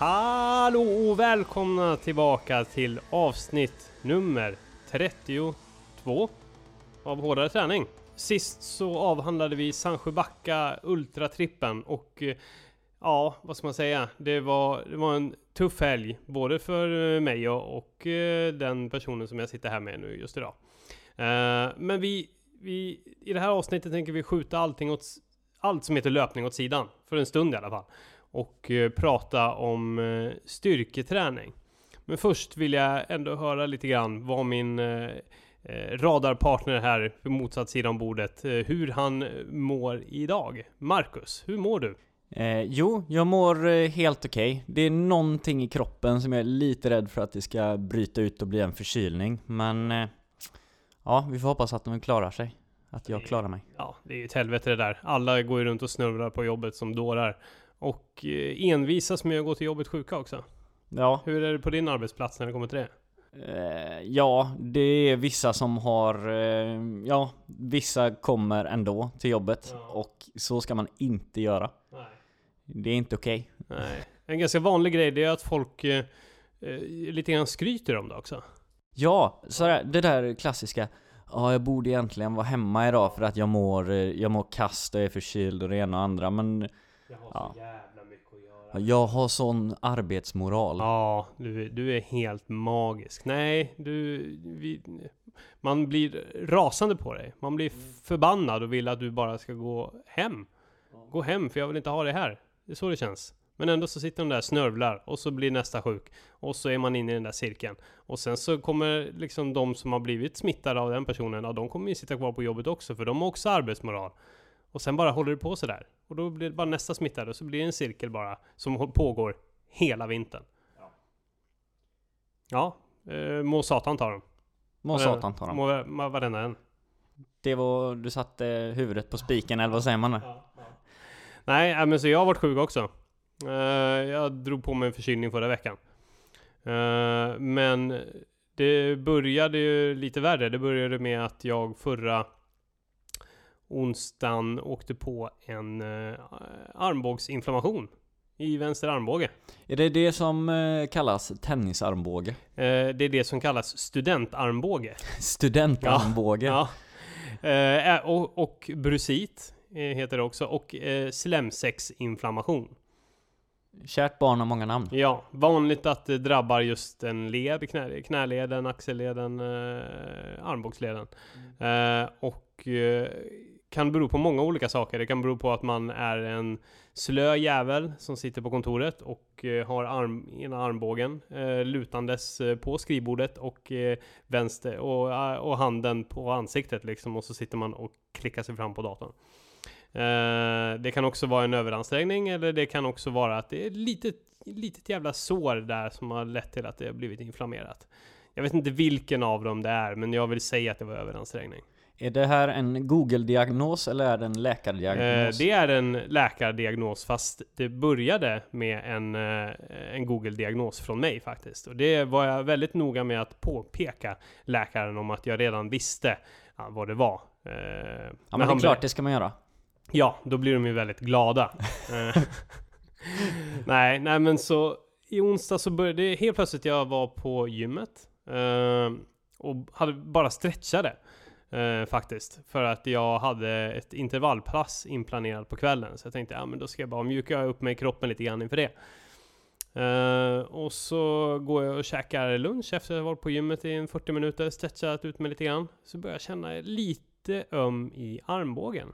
Hallå och välkomna tillbaka till avsnitt nummer 32 av Hårdare Träning. Sist så avhandlade vi Sandsjöbacka Ultratrippen och eh, ja, vad ska man säga? Det var, det var en tuff helg, både för eh, mig och, och eh, den personen som jag sitter här med nu just idag. Men vi, vi, i det här avsnittet tänker vi skjuta allting åt, allt som heter löpning åt sidan, för en stund i alla fall. Och eh, prata om eh, styrketräning. Men först vill jag ändå höra lite grann vad min eh, radarpartner här på motsatt sida om bordet, hur han mår idag. Marcus, hur mår du? Eh, jo, jag mår helt okej. Det är någonting i kroppen som jag är lite rädd för att det ska bryta ut och bli en förkylning. Men eh, ja, vi får hoppas att de klarar sig. Att jag klarar mig. Ja, det är ju ett helvete det där. Alla går ju runt och snurrar på jobbet som dårar. Och eh, envisas med att gå till jobbet sjuka också. Ja, Hur är det på din arbetsplats när det kommer till det? eh, ja, det är vissa som har, eh, ja, vissa kommer ändå till jobbet. Ja. Och så ska man inte göra. Nej. Det är inte okej. Nej. En ganska vanlig grej det är att folk eh, lite grann skryter om det också. Ja, sådär, det där klassiska Ja, jag borde egentligen vara hemma idag för att jag mår, jag mår kast och är förkyld och det ena och andra men Jag har Ja. jävla mycket att göra. ja, jag har sån arbetsmoral. Ja, du, du är helt magisk. Nej, du... Vi, man blir rasande på dig. Man blir förbannad och vill att du bara ska gå hem. Gå hem, för jag vill inte ha det här. Det är så det känns. Men ändå så sitter de där och snörvlar och så blir nästa sjuk. Och så är man inne i den där cirkeln. Och sen så kommer liksom de som har blivit smittade av den personen, ja de kommer ju sitta kvar på jobbet också för de har också arbetsmoral. Och sen bara håller det på sådär. Och då blir det bara nästa smittade och så blir det en cirkel bara som pågår hela vintern. Ja, eh, må satan ta dem. Må satan ta dem. Må, må varenda en. Det var, du satte huvudet på spiken eller vad säger man nu? Nej, äh, men så jag har varit sjuk också. Eh, jag drog på mig en förkylning förra veckan. Eh, men det började ju lite värre. Det började med att jag förra onsdagen åkte på en uh, armbågsinflammation i vänster armbåge. Är det det som eh, kallas tennisarmbåge? Eh, det är det som kallas studentarmbåge. Studentarmbåge? Ja. Eh, och, och brusit eh, heter det också. Och eh, slemsäcksinflammation. Kärt barn har många namn. Ja, vanligt att det drabbar just en led, knä, knäleden, axelleden, eh, armbågsleden. Eh, och eh, kan bero på många olika saker. Det kan bero på att man är en slö jävel som sitter på kontoret och eh, har arm, ena armbågen eh, lutandes eh, på skrivbordet och eh, vänster och, eh, och handen på ansiktet liksom och så sitter man och klickar sig fram på datorn. Eh, det kan också vara en överansträngning eller det kan också vara att det är ett litet, litet jävla sår där som har lett till att det har blivit inflammerat. Jag vet inte vilken av dem det är, men jag vill säga att det var överansträngning. Är det här en Google-diagnos eller är det en Eh, läkardiagnos? det är en läkardiagnos, fast det började med en, eh, en Google-diagnos från mig faktiskt. Och det var jag väldigt noga med att påpeka läkaren om att jag redan visste vad det var. Eh, ja men det är klart, det ska man göra. Ja, då blir de ju väldigt glada. Eh, nej, nej men så i onsdag så började det helt plötsligt jag var på gymmet eh, och hade bara stretchade eh, faktiskt för att jag hade ett intervallpass inplanerat på kvällen så jag tänkte ja men då ska jag bara mjuka upp mig i kroppen lite grann inför det. Eh, och så går jag och käkar lunch efter att ha varit på gymmet i en 40 minuter, stretchat ut mig lite grann. Så börjar jag känna lite öm i armbågen.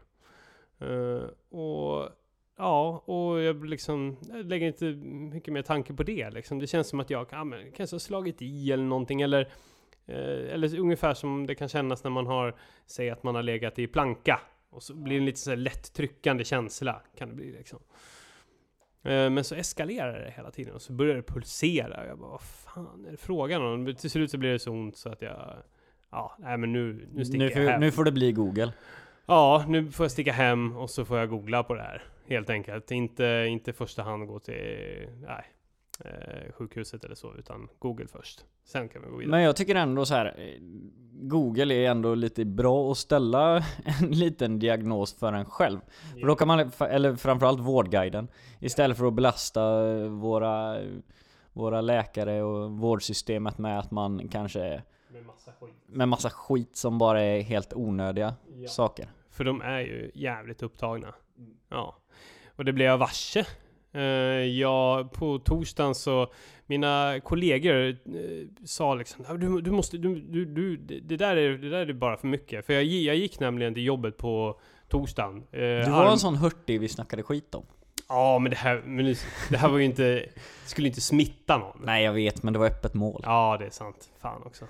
Eh, och ja, och jag liksom jag lägger inte mycket mer tanke på det liksom. Det känns som att jag ja, men, kanske har slagit i eller någonting eller eller ungefär som det kan kännas när man har, säg att man har legat i planka och så blir det en lite så här lätt tryckande känsla kan det bli liksom. Eh, Men så eskalerar det hela tiden och så börjar det pulsera. Jag bara, vad fan är det frågan om? Till slut så blir det så ont så att jag... Ja, nej men nu, nu sticker Nu, jag hem. nu får det bli Google. Ja, nu får jag sticka hem och så får jag googla på det här. Helt enkelt. Inte, inte i första hand gå till... Nej. Eh, sjukhuset eller så, utan Google först. Sen kan vi gå vidare. Men jag tycker ändå så här. eh, Google är ändå lite bra att ställa en liten diagnos för en själv. För då kan man, eller framförallt Vårdguiden, istället för att belasta eh, våra, våra läkare och vårdsystemet med att man kanske Med massa skit. med massa skit som bara är helt onödiga Ja. saker. För de är ju jävligt upptagna. Ja. Och det blev jag varse. Eh, jag, på torsdagen så, mina kollegor eh, sa liksom "Ja, du, du måste, du, du, du, det, där är, det där är bara för mycket. För jag, jag gick nämligen till jobbet på torsdagen. Eh, Du var en sån hurtig vi snackade skit om. Ja, men det här, men det, det här var ju inte, skulle inte smitta någon. Nej jag vet, men det var öppet mål. Ja, det är sant. Fan också.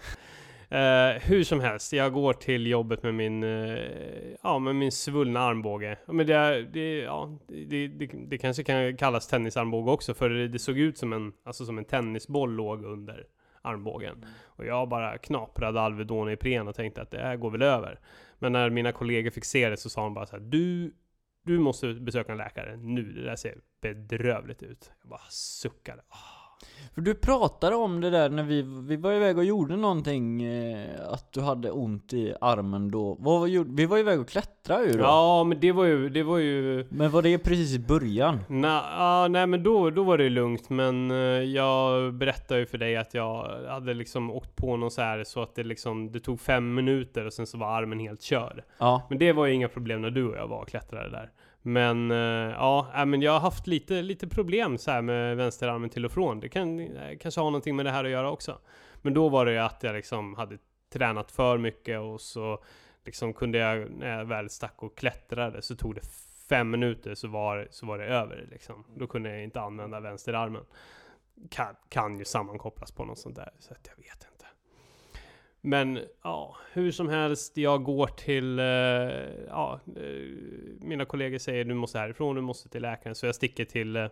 Eh, hur som helst, jag går till jobbet med min, eh, ja, med min svullna armbåge. Men det, det, ja, det, det, det kanske kan kallas tennisarmbåge också, för det, det såg ut som en, alltså som en tennisboll låg under armbågen. Och jag bara knaprade Alvedon i Ipren och tänkte att det här går väl över. Men när mina kollegor fick se det så sa de bara så här, du, du måste besöka en läkare nu, det där ser bedrövligt ut. Jag bara suckade. Ah. För du pratade om det där när vi, vi var iväg och gjorde någonting, eh, att du hade ont i armen då. Vad var, vi var iväg och klättrade ju då. Ja, men det var ju, det var ju Men var det precis i början? Na, ja, nej men då, då var det lugnt men eh, jag berättade ju för dig att jag hade liksom åkt på någon så här så att det liksom Det tog fem minuter och sen så var armen helt körd Ja. Men det var ju inga problem när du och jag var och klättrade där men eh, ja, äh, men jag har haft lite, lite problem så här med vänsterarmen till och från Det kan eh, kanske ha någonting med det här att göra också Men då var det ju att jag liksom hade tränat för mycket och så liksom kunde jag, när jag väl stack och klättrade så tog det fem minuter så var, så var det över liksom. Då kunde jag inte använda vänsterarmen. Kan, kan ju sammankopplas på något sånt där, så att jag vet inte. Men ja, hur som helst, jag går till, eh, ja, eh, mina kollegor säger du måste härifrån, du måste till läkaren, så jag sticker till eh,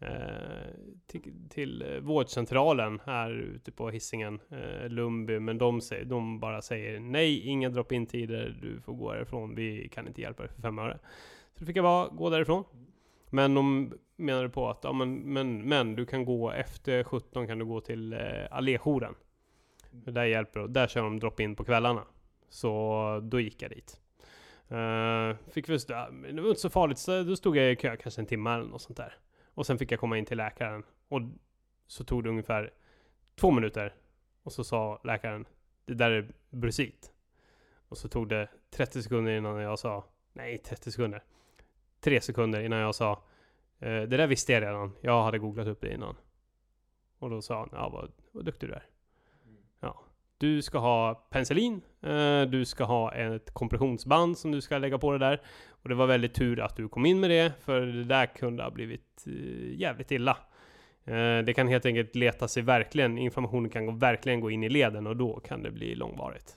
eh till, till eh, vårdcentralen här ute på Hisingen, eh, Lundby, men de, säger, de bara säger nej, inga drop-in tider, du får gå härifrån, vi kan inte hjälpa dig för fem öre. Så då fick jag bara gå därifrån. Men de menade på att, ja men, men, men du kan gå efter 17 kan du gå till eh, Alléjouren. För Där hjälper det, där kör de drop-in på kvällarna. Så då gick jag dit. Uh, fick väl stå, det var inte så farligt, så då stod jag i kö kanske en timme eller något sånt där. Och sen fick jag komma in till läkaren. Och så tog det ungefär två minuter. Och så sa läkaren, det där är brusit. Och så tog det 30 sekunder innan jag sa, nej 30 sekunder. Tre sekunder innan jag sa, eh, det där visste jag redan, jag hade googlat upp det innan. Och då sa han, ja vad, vad duktig du är. Du ska ha penicillin, eh, du ska ha ett kompressionsband som du ska lägga på det där. Och det var väldigt tur att du kom in med det, för det där kunde ha blivit eh, jävligt illa. Eh, det kan helt enkelt leta sig verkligen, informationen kan gå, verkligen gå in i leden och då kan det bli långvarigt.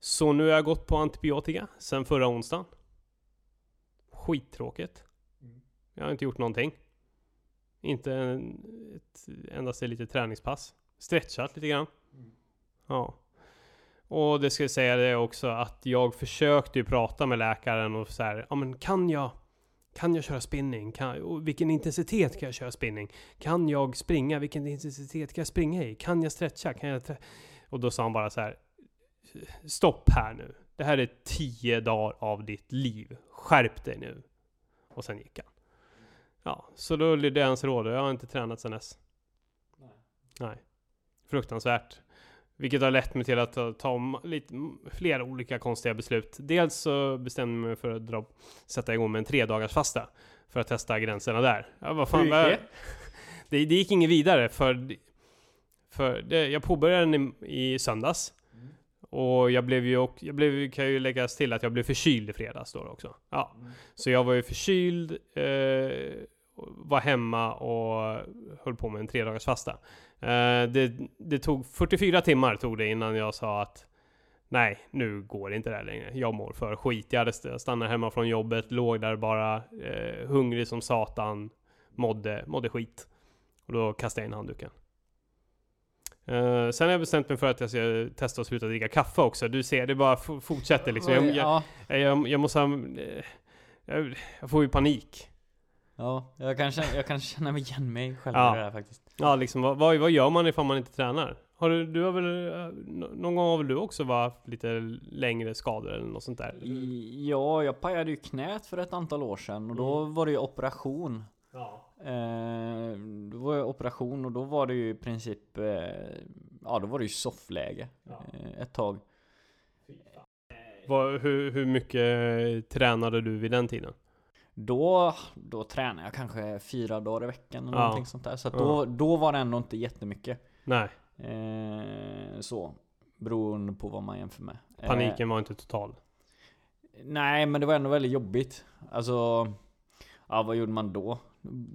Så nu har jag gått på antibiotika sen förra onsdagen. Skittråkigt. Jag har inte gjort någonting. Inte en, ett, endast ett litet träningspass. Stretchat lite grann. Ja. Och det ska jag säga det också att jag försökte ju prata med läkaren och så här, ja men kan jag kan jag köra spinning? Kan, vilken intensitet kan jag köra spinning? Kan jag springa? Vilken intensitet kan jag springa i? Kan jag stretcha? Kan jag och då sa han bara så här Stopp här nu. Det här är tio dagar av ditt liv. Skärp dig nu. Och sen gick han. Ja, så då lydde jag hans råd och jag har inte tränat sen dess. Nej. Fruktansvärt. Vilket har lett mig till att ta, lite flera olika konstiga beslut. Dels så bestämde jag mig för att dra, sätta igång med en tre dagars fasta För att testa gränserna där. Ja, vad fan, vad- det? det? Det gick inget vidare för, för det, jag påbörjade den i, i söndags. Och jag blev ju, och, jag blev, kan ju läggas till att jag blev förkyld i fredags då också. Ja. Så jag var ju förkyld, eh, var hemma och höll på med en tre dagars fasta. Eh, det, det tog 44 timmar tog det innan jag sa att Nej, nu går det inte det här längre. Jag mår för skit. Jag hade stannade hemma från jobbet, låg där bara eh, hungrig som satan, mådde, mådde skit. Och då kastade jag in handduken. Eh, sen har jag bestämt mig för att jag ska testa att sluta dricka kaffe också. Du ser, det bara fortsätter liksom. Jag, jag, ja. jag, jag måste ha... eh, Jag, jag får ju panik. Ja, jag kan, känna, jag kan känna mig igen mig själv Ja. i det här faktiskt. Ja, liksom vad, vad, vad gör man ifall man inte tränar? Har du, du har väl, eh, nå- någon gång har väl du också varit lite längre skador eller något sånt där? Ja, jag pajade ju knät för ett antal år sedan och då var det ju operation. Ja. Eh, då var det operation och då var det ju i princip, eh, ja då var det ju soffläge Ja. eh, ett tag. Vad, hur, hur mycket tränade du vid den tiden? Då, då tränade jag kanske fyra dagar i veckan eller Ja. någonting sånt där. Så Ja. då, då var det ändå inte jättemycket. Nej, Eh, så, beroende på vad man jämför med. Eh, paniken var inte total. Nej, men det var ändå väldigt jobbigt. Alltså, ja vad gjorde man då?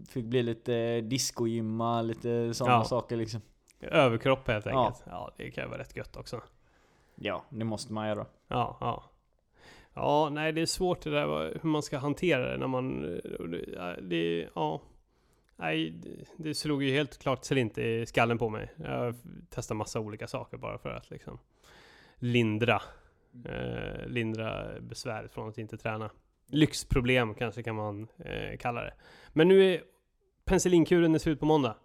Fick bli lite discogymma, lite sådana Ja. saker liksom. Överkropp helt Ja. enkelt. Ja. det kan ju vara rätt gött också. Ja, det måste man göra. Ja, ja. Ja, nej det är svårt det där vad- hur man ska hantera det när man... Det, ja. Nej, det- slog ju helt klart slint i skallen på mig. Jag testade massa olika saker bara för att liksom lindra, eh, lindra besväret från att inte träna. Lyxproblem kanske kan man eh, kalla det. Men nu är penicillinkuren slut på måndag.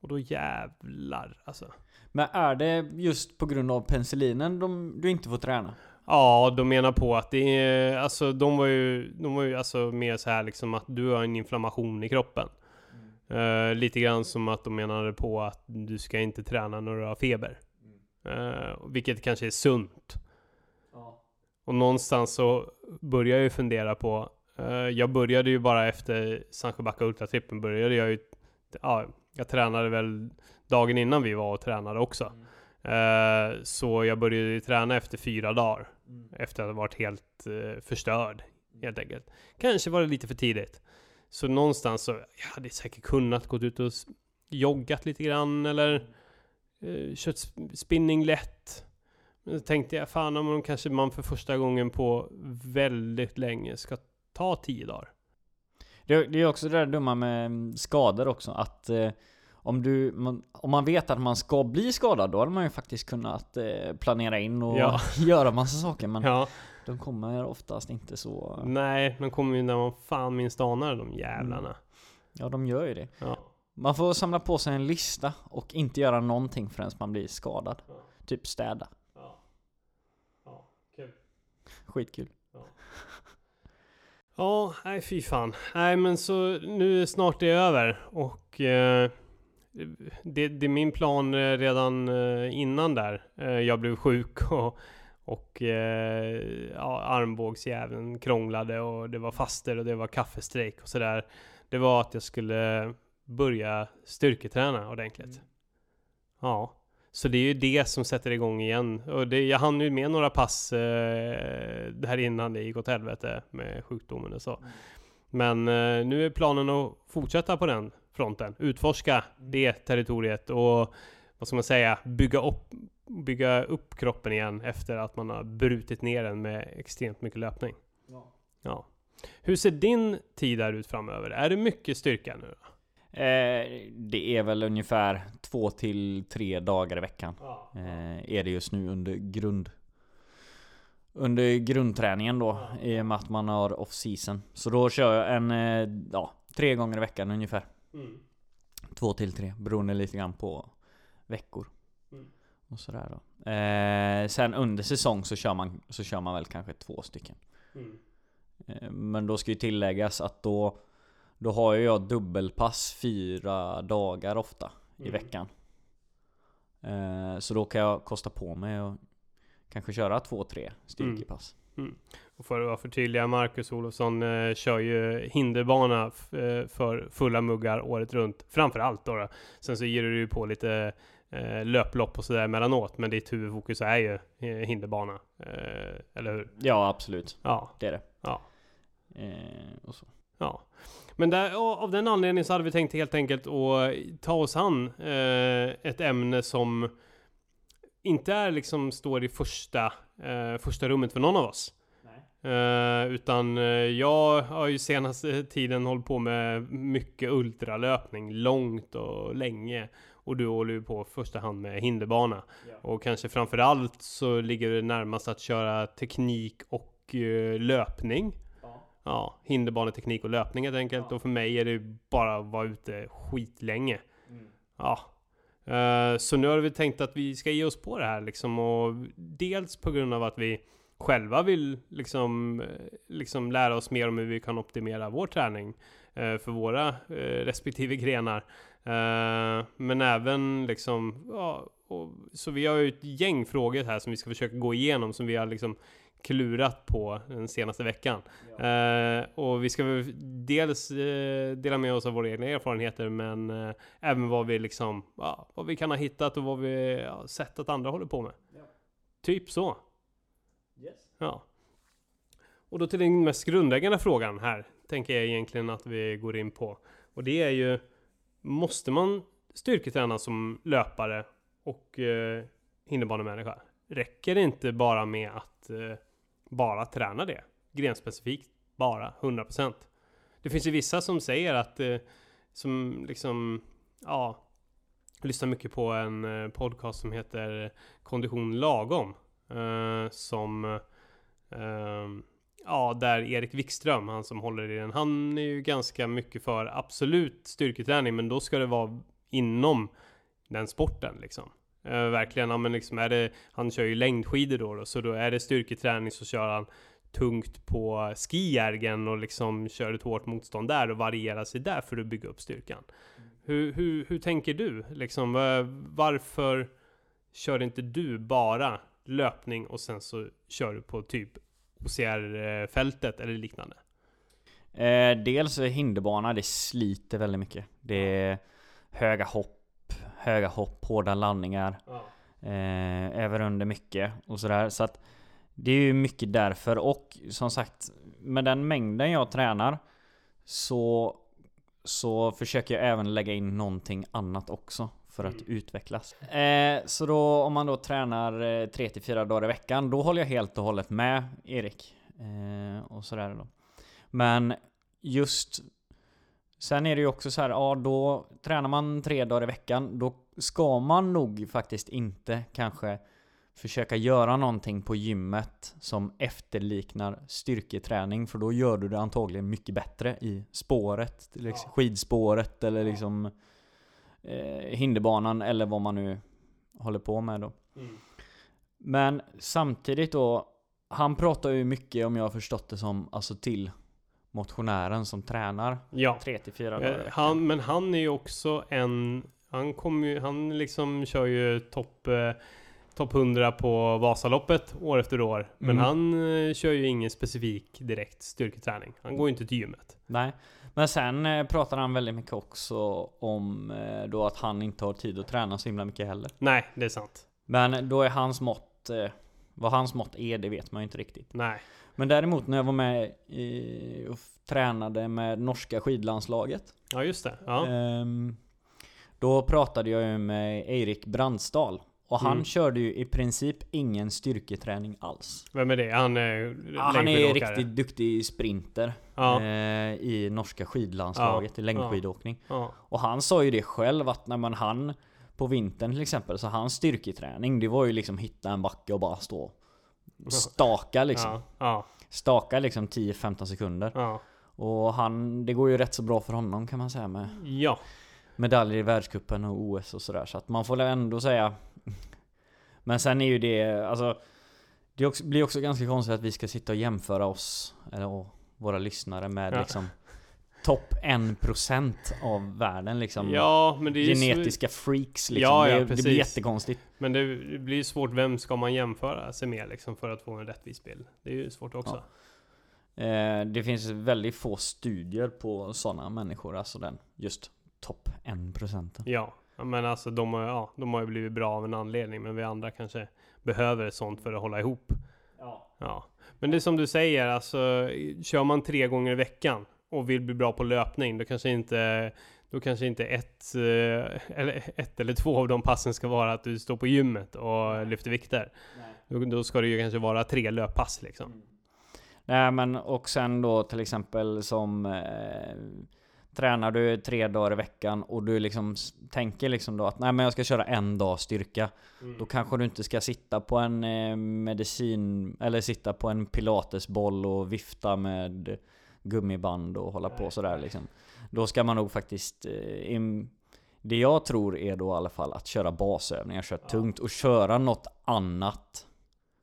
Och då jävlar alltså. Men är det just på grund av penicillinen de, du inte får träna? Ja, de menar på att det är, alltså de var ju, de var ju alltså mer så här liksom att du har en inflammation i kroppen. Eh, lite grann som att de menade på att du ska inte träna när du har feber. Eh, vilket kanske är sunt. Och någonstans så börjar jag ju fundera på, eh, jag började ju bara efter Sancho Backa Ultratrippen började jag ju, ja, jag tränade väl dagen innan vi var och tränade också. Eh, så jag började träna efter fyra dagar. Efter att ha varit helt eh, förstörd, helt enkelt. Kanske var det lite för tidigt. Så någonstans så, jag hade säkert kunnat gått ut och joggat lite grann eller eh, kört sp- spinning lätt. Men så tänkte jag, fan om man kanske man för första gången på väldigt länge ska ta tio dagar. Det, det är också det där dumma med mm, skador också, att eh, om, du, man, om man vet att man ska bli skadad, då hade man ju faktiskt kunnat eh, planera in och Ja. göra massa saker. Men Ja, de kommer oftast inte så... nej, de kommer ju när man fan minst anar de jävlarna. Ja, de gör ju det. Ja. Man får samla på sig en lista och inte göra någonting förrän man blir skadad. Typ städa. Ja. Ja, kul. Skitkul. Ja, nej fy fan. Nej men så nu är snart det över och eh, det, det är min plan eh, redan eh, innan där. Eh, jag blev sjuk och, och ja, armbågsjäveln krånglade och det var faster och det var kaffestrejk och sådär. Det var att jag skulle börja styrketräna ordentligt. Ja. Så det är ju det som sätter igång igen. Och det, jag hann ju med några pass eh, där innan det gick åt helvete med sjukdomen och så. Men eh, nu är planen att fortsätta på den fronten. Utforska det territoriet och vad ska man säga, bygga upp, bygga upp kroppen igen efter att man har brutit ner den med extremt mycket löpning. Ja. Hur ser din tid där ut framöver? Är det mycket styrka nu? Eh, det är väl ungefär två till tre dagar i veckan. Ja. Eh, är det just nu under grund... Under grundträningen då, i och med att man har off-season. Så då kör jag en, eh, ja, tre gånger i veckan ungefär. Mm. Två till tre, beroende lite grann på veckor. Mm. Och sådär då. Eh, sen under säsong så kör, man, så kör man väl kanske två stycken. Mm. Eh, men då ska ju tilläggas att då, då har ju jag dubbelpass fyra dagar ofta i Mm. veckan. Eh, så då kan jag kosta på mig och kanske köra två, tre styrkepass. Och för att vara förtydliga, Marcus Olofsson eh, kör ju hinderbana f- eh, för fulla muggar året runt. Framför allt då, då. Sen så ger du ju på lite eh, löplopp och sådär emellanåt. Men ditt huvudfokus är ju eh, hinderbana. Eh, eller hur? Ja, absolut. Ja, Det är det. ja, Eh, och så. ja. Men där, av den anledningen så hade vi tänkt helt enkelt att ta oss an eh, ett ämne som inte är liksom står i första, eh, första rummet för någon av oss. Eh, utan eh, jag har ju senaste tiden hållit på med mycket ultralöpning, långt och länge. Och du håller ju på i första hand med hinderbana. Och kanske framförallt så ligger det närmast att köra teknik och eh, löpning. ja, hinderbaneteknik och löpning helt enkelt. Ja. Och för mig är det bara att vara ute skitlänge. Mm. Ja. Eh, så nu har vi tänkt att vi ska ge oss på det här liksom och dels på grund av att vi själva vill liksom, eh, liksom lära oss mer om hur vi kan optimera vår träning eh, för våra respektive grenar. Men även liksom, ja, och, så vi har ju ett gäng frågor här som vi ska försöka gå igenom som vi har liksom klurat på den senaste veckan. Eh, och vi ska väl dels eh, dela med oss av våra egna erfarenheter men eh, även vad vi liksom, ja, vad vi kan ha hittat och vad vi ja, sett att andra håller på med. Ja. Typ så. Yes. Ja. Och då till den mest grundläggande frågan här, tänker jag egentligen att vi går in på. Och det är ju, måste man styrketräna som löpare och eh, hinderbanemänniska? Räcker det inte bara med att eh, bara träna det? Grenspecifikt, bara, 100%. Det finns ju vissa som säger att, eh, som liksom, ja, lyssnar mycket på en eh, podcast som heter Kondition Lagom. Eh, som, eh, ja, där Erik Wikström, han som håller i den, han är ju ganska mycket för absolut styrketräning, men då ska det vara inom den sporten liksom. Eh, verkligen, ja, men liksom är det, han kör ju längdskidor då, då, så då är det styrketräning så kör han tungt på skijärgen och liksom kör ett hårt motstånd där och varierar sig där för att bygga upp styrkan. Hur, hur, hur tänker du? Liksom, varför kör inte du bara löpning och sen så kör du på typ OCR-fältet eller liknande? Eh, dels hinderbana, det sliter väldigt mycket. Det är höga hopp, höga hopp, hårda landningar. Eh, även under mycket och sådär. Så att det är ju mycket därför. Och som sagt, med den mängden jag tränar så, så försöker jag även lägga in någonting annat också för att Mm. utvecklas. Eh, så då om man då tränar eh, 3-4 dagar i veckan, då håller jag helt och hållet med Erik. Eh, och sådär då. Men just Sen är det ju också så här, ja då tränar man tre dagar i veckan, då ska man nog faktiskt inte kanske försöka göra någonting på gymmet som efterliknar styrketräning, för då gör du det antagligen mycket bättre i spåret, liksom skidspåret eller liksom eh, hinderbanan eller vad man nu håller på med då. Mm. Men samtidigt då, han pratar ju mycket om jag har förstått det som, alltså till motionären som tränar Ja. 3-4 dagar i Eh, veckan. Han, men han är ju också en... Han kommer ju... Han liksom kör ju topp... Eh, Topp 100 på Vasaloppet år efter år. Men Mm. han eh, kör ju ingen specifik direkt styrketräning. Han går ju inte till gymmet. Nej. Men sen eh, pratar han väldigt mycket också om eh, då att han inte har tid att träna så himla mycket heller. Nej, det är sant. Men då är hans mått, eh, vad hans mått är det vet man ju inte riktigt. Nej. Men däremot när jag var med i, och tränade med norska skidlandslaget. Ja, just det. Ja. ehm, då pratade jag ju med Erik Brandsdal. Och han Mm. körde ju i princip ingen styrketräning alls. Vem är det? Han är Ja, han är riktigt duktig sprinter Ja. eh, i norska skidlandslaget i längdskidåkning. Ja. Och han sa ju det själv att när man han på vintern till exempel, så hans styrketräning det var ju liksom hitta en backe och bara stå staka liksom. Ja. Staka liksom 10-15 sekunder. Ja. Och han, det går ju rätt så bra för honom kan man säga med ja. medaljer i världscupen och OS och sådär. Så att man får ändå säga Men sen är ju det, alltså Det blir också ganska konstigt att vi ska sitta och jämföra oss, eller och våra lyssnare med Ja. liksom Topp 1% av världen liksom Ja, men det är genetiska freaks liksom. Ja, ja, det, det blir jättekonstigt. Men det blir ju svårt, vem ska man jämföra sig med liksom för att få en rättvis bild? Det är ju svårt också. Eh, det finns väldigt få studier på sådana människor, alltså den just topp 1%. Ja, ja, men alltså de har, ja, de har ju blivit bra av en anledning, men vi andra kanske behöver sånt för att hålla ihop. Ja. Ja, men det är som du säger, alltså kör man tre gånger i veckan och vill bli bra på löpning, då kanske inte då kanske inte ett, eh, eller, ett eller två av de passen ska vara att du står på gymmet och lyfter vikter. Då, då ska det ju kanske vara tre löppass liksom. Nej men och sen då till exempel som eh, Tränar du tre dagar i veckan och du liksom tänker liksom då att nej men jag ska köra en dag styrka Mm. Då kanske du inte ska sitta på en eh, medicin eller sitta på en pilatesboll och vifta med gummiband och hålla på sådär liksom. Då ska man nog faktiskt eh, im- det jag tror är då i alla fall att köra basövningar, köra tungt och köra något annat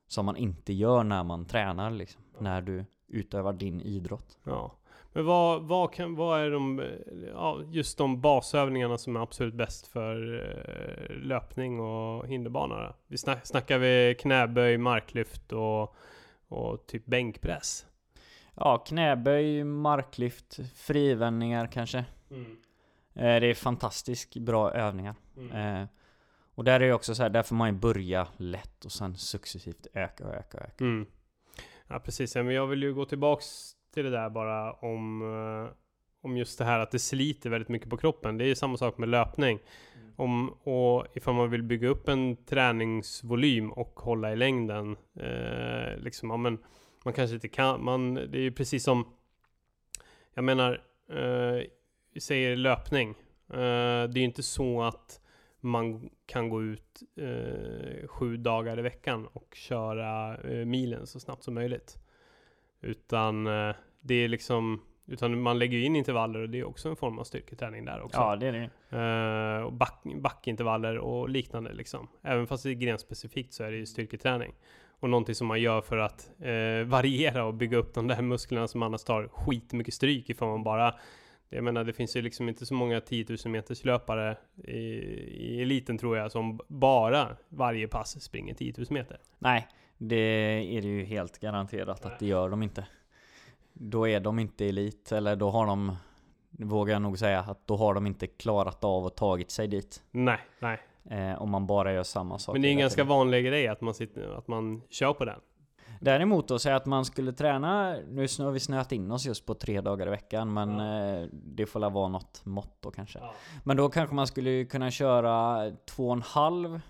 som man inte gör när man tränar liksom. När du utövar din idrott. Ja. Men vad, vad, kan, vad är de, ja, just de basövningarna som är absolut bäst för eh, löpning och hinderbana? Vi snack, snackar vi knäböj, marklyft och, och typ bänkpress? Ja, knäböj, marklyft, frivändningar kanske. Eh, Det är fantastiskt bra övningar. Eh, Och där är det också så här, där får man ju börja lätt och sen successivt öka och öka och öka. Mm. Ja precis, men jag vill ju gå tillbaks till det där bara om, eh, om just det här att det sliter väldigt mycket på kroppen. Det är ju samma sak med löpning. Om, och ifall man vill bygga upp en träningsvolym och hålla i längden, eh, liksom, ja, men man kanske inte kan, man, det är ju precis som, jag menar, eh, vi säger löpning. Eh, det är ju inte så att man kan gå ut eh, sju dagar i veckan och köra eh, milen så snabbt som möjligt. Utan eh, det är liksom, utan man lägger in intervaller och det är också en form av styrketräning där också. Ja, det är det Eh, och back, backintervaller och liknande liksom. Även fast det är grenspecifikt så är det ju styrketräning. Och någonting som man gör för att eh, variera och bygga upp de där musklerna som annars tar skitmycket stryk ifall man bara jag menar det finns ju liksom inte så många 10 000 meters löpare i, i eliten tror jag som bara varje pass springer 10 000 meter. Nej, det är det ju helt garanterat att det gör de inte. Då är de inte elit, eller då har de, vågar jag nog säga, att då har de inte klarat av och tagit sig dit. Nej, nej. Eh, om man bara gör samma sak. Men det är en ganska vanlig grej att man, sitter, att man kör på den. Däremot då, säga att man skulle träna, nu har vi snöat in oss just på tre dagar i veckan, men eh, det får väl vara något mått då kanske. Men då kanske man skulle kunna köra två och en halv,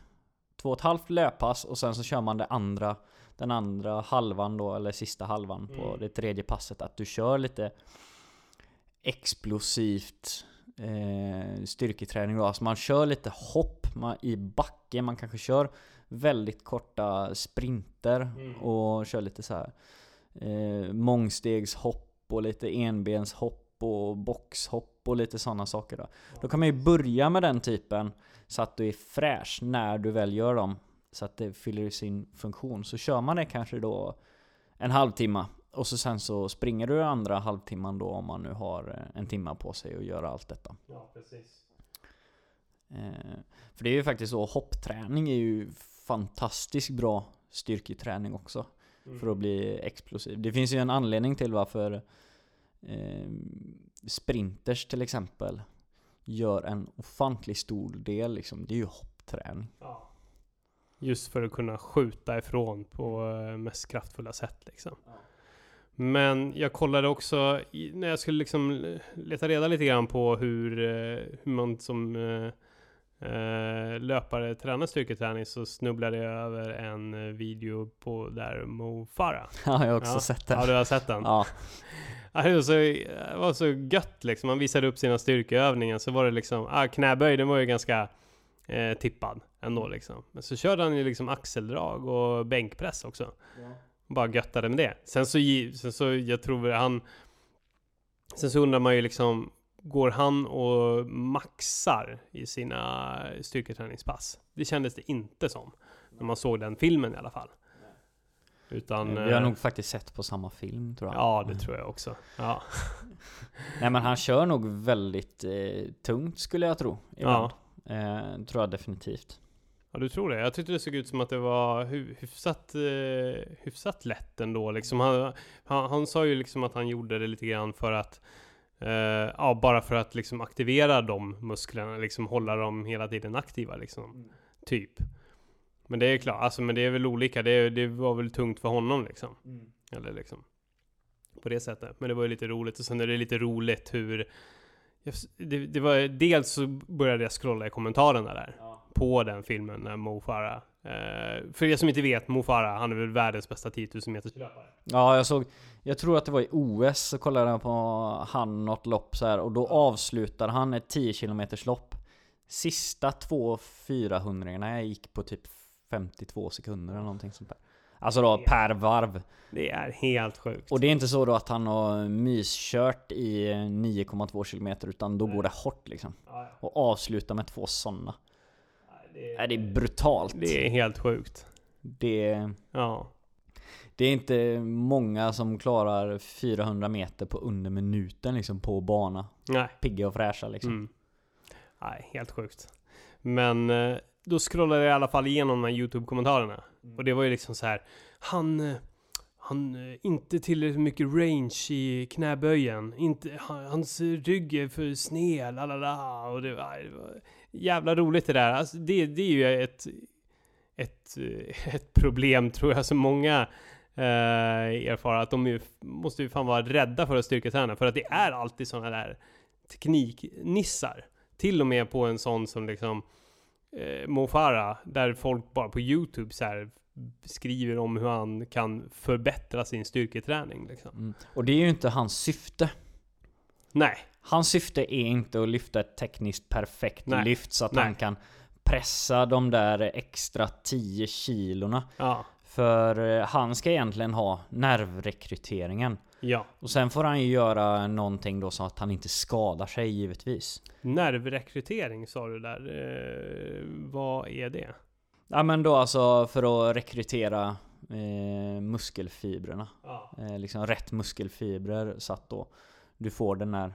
två och ett halvt löppass och sen så kör man det andra, den andra halvan då, eller sista halvan på Mm. det tredje passet. Att du kör lite explosivt eh, styrketräning då. Alltså man kör lite hopp man, i backe, man kanske kör väldigt korta sprinter Mm. och kör lite så här eh, mångstegshopp och lite enbenshopp och boxhopp och lite sådana saker då. Då kan man ju börja med den typen så att du är fräsch när du väl gör dem. Så att det fyller sin funktion. Så kör man det kanske då en halvtimme. Och så sen så springer du andra halvtimman då om man nu har eh, en timma på sig att göra allt detta. Ja, precis. Eh, för det är ju faktiskt så, hoppträning är ju fantastiskt bra styrketräning också. Mm. För att bli explosiv. Det finns ju en anledning till varför eh, sprinters till exempel gör en ofantligt stor del liksom. Det är ju hoppträning. Ja. Just för att kunna skjuta ifrån på eh, mest kraftfulla sätt liksom. Men jag kollade också, när jag skulle liksom leta reda lite grann på hur, eh, hur man som eh, eh, löpare tränar styrketräning så snubblade jag över en video på där Mo Farah. Ja, jag har också Ja. sett den. Ja, du har sett den? Ja, Ja, det, var så, det var så gött liksom. Han visade upp sina styrkeövningar så var det liksom, ah, knäböj den var ju ganska eh, tippad ändå liksom. Men så körde han ju liksom axeldrag och bänkpress också. Bara göttade med det. Sen så, sen så jag tror han... Sen så undrar man ju liksom, går han och maxar i sina styrketräningspass? Det kändes det inte som. När man såg den filmen i alla fall. Utan... vi har eh, nog faktiskt sett på samma film tror jag. Ja, det tror jag också. Ja. Nej men han kör nog väldigt eh, tungt skulle jag tro. Ibland. Eh, tror jag definitivt. Ja du tror det? Jag tyckte det såg ut som att det var hy- hyfsat, eh, hyfsat lätt ändå liksom. Han, han, han sa ju liksom att han gjorde det lite grann för att eh, Ja, bara för att liksom aktivera de musklerna, liksom hålla dem hela tiden aktiva liksom. Typ. Men det är klart, alltså men det är väl olika. Det, det var väl tungt för honom liksom. Eller liksom. På det sättet. Men det var ju lite roligt. Och sen är det lite roligt hur det, det var, dels så började jag scrolla i kommentarerna där på den filmen när Mo Farah eh, För er som inte vet, Mo Farah, han är väl världens bästa 10 000 meters löpare. Ja, jag såg, jag tror att det var i OS så kollade jag på han något lopp så här och då avslutar han ett 10 km lopp. Sista två 400 jag gick på typ 52 sekunder eller någonting sånt där. Alltså då per varv. Det är helt sjukt. Och det är inte så då att han har myskört i 9,2 km utan då går det hårt liksom. Ja, ja. Och avsluta med två sådana. Det, Nej, det är brutalt. det är helt sjukt. Det, Ja. det är inte många som klarar 400 meter på under minuten liksom på bana. Nej. Pigga och fräscha liksom. Mm. Nej, helt sjukt. Men eh, då scrollade jag i alla fall igenom de här YouTube-kommentarerna. Och det var ju liksom så här. Han... eh, Han... eh, Inte tillräckligt mycket range i knäböjen. Inte, han, hans rygg är för sned, la la la. Och det det var jävla roligt det där. Alltså, det, det är ju ett... Ett, eh, ett problem tror jag som många eh, erfar. Att de är, måste ju fan vara rädda för att styrketräna. För att det är alltid sådana där tekniknissar. Till och med på en sån som liksom eh, Mo Farah, där folk bara på YouTube så här skriver om hur han kan förbättra sin styrketräning liksom. Mm. Och det är ju inte hans syfte. Nej, Hans syfte är inte att lyfta ett tekniskt perfekt Nej. lyft så att Nej. han kan pressa de där extra 10 kilorna. ja, För eh, han ska egentligen ha nervrekryteringen. ja. Och sen får han ju göra någonting då så att han inte skadar sig givetvis. Nervrekrytering sa du där. Eh, vad är det? Ja men då alltså för att rekrytera eh, muskelfibrerna. Ja, Eh, liksom rätt muskelfibrer så att då du får den här